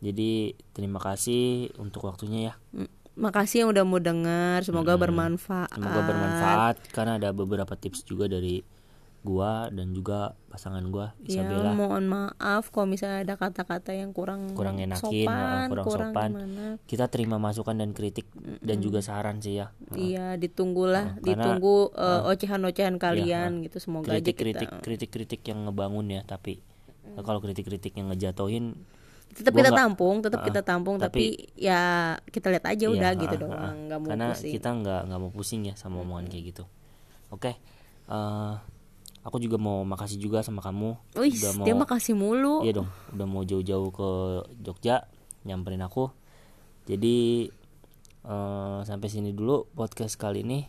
jadi terima kasih untuk waktunya ya Makasih yang udah mau denger, semoga bermanfaat. Semoga bermanfaat karena ada beberapa tips juga dari gua dan juga pasangan gua Ya, Isabella mohon maaf kalau misalnya ada kata-kata yang kurang kurang enakin, sopan, uh, kurang, sopan. gimana. Kita terima masukan dan kritik dan juga saran sih ya. Iya, ditunggulah, karena- iya, ditunggu eh, ocehan-ocehan kalian gitu. Semoga aja Kritik-kritik kita kritik-kritik yang ngebangun ya, tapi kalau kritik-kritik yang ngejatohin tetap kita nggak- tampung, tetap uh, kita tampung, tapi, tapi- ya kita lihat aja iya, udah uh, gitu uh, doang, uh. nggak mau karena pusing. kita nggak nggak mau pusing ya sama omongan kayak gitu. Oke. eh, aku juga mau makasih juga sama kamu Wih, udah mau dia makasih mulu. Iya dong, udah mau jauh-jauh ke Jogja nyamperin aku. Jadi eh, sampai sini dulu podcast kali ini.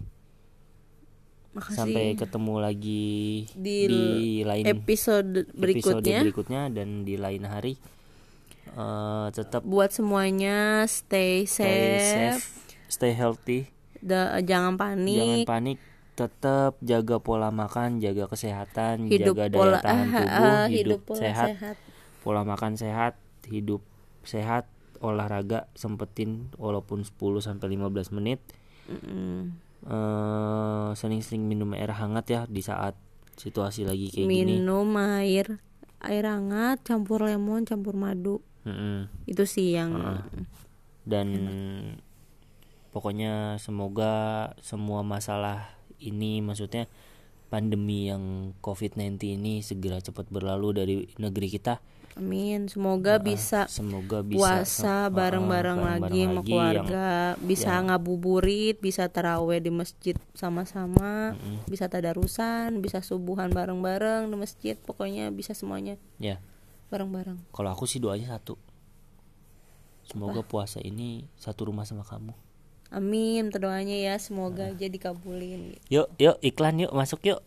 Makasih. Sampai ketemu lagi Di lain episode episode berikutnya. berikutnya dan di lain hari. Eh, tetap Buat semuanya stay stay safe, safe, stay healthy, Da- jangan jangan panik, panik. Tetap jaga pola makan, jaga kesehatan, hidup jaga daya pola tahan ah, tubuh, ah, hidup, pola sehat. sehat. pola makan sehat, hidup sehat, olahraga sempetin walaupun 10 sampai 15 menit. Mm-mm. Eh sering-sering minum air hangat ya di saat situasi lagi kayak gini. Minum air air hangat, campur lemon, campur madu. Mm-mm. Itu sih yang Dan pokoknya semoga semua masalah ini maksudnya pandemi yang COVID-19 ini segera cepat berlalu dari negeri kita. Amin. Semoga bisa Semoga bisa puasa uh, uh, bareng-bareng lagi bareng-bareng sama keluarga, bisa ngabuburit, bisa taraweh di masjid sama-sama, bisa tadarusan, bisa subuhan bareng-bareng di masjid, pokoknya bisa semuanya Ya, bareng-bareng. kalau aku sih doanya satu. Semoga puasa ini satu rumah sama kamu. Amin terdoanya ya semoga aja dikabulin. Yuk yuk iklan yuk masuk yuk.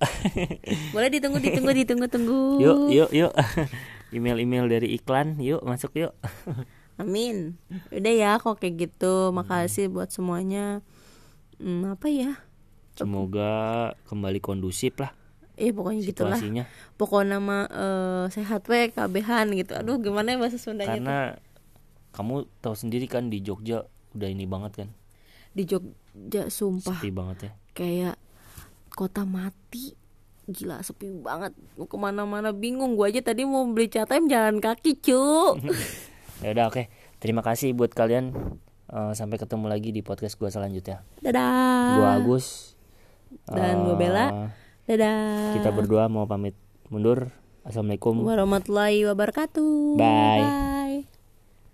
Boleh ditunggu ditunggu ditunggu tunggu. Yuk yuk yuk. Email email dari iklan yuk masuk yuk. Amin. Udah ya kok kayak gitu. Makasih buat semuanya. Hmm, apa ya? Semoga kembali kondusif lah eh pokoknya gitulah. pokoknya nama eh, sehat we kabehan gitu. Aduh gimana ya bahasa Sundanya tuh? karena kamu tahu sendiri kan di Jogja udah ini banget kan di Jogja sumpah. Sepi banget ya. Kayak kota mati. Gila sepi banget. Mau ke mana-mana bingung. Gua aja tadi mau beli cat time jalan kaki cu ya udah oke. Terima kasih buat kalian. Eh, sampai ketemu lagi di podcast gua selanjutnya. Dadah. Gua Agus. Dan gua Eh, Bella. Dadah. kita berdua mau pamit mundur. Assalamualaikum. Warahmatullahi wabarakatuh. Bye. Bye.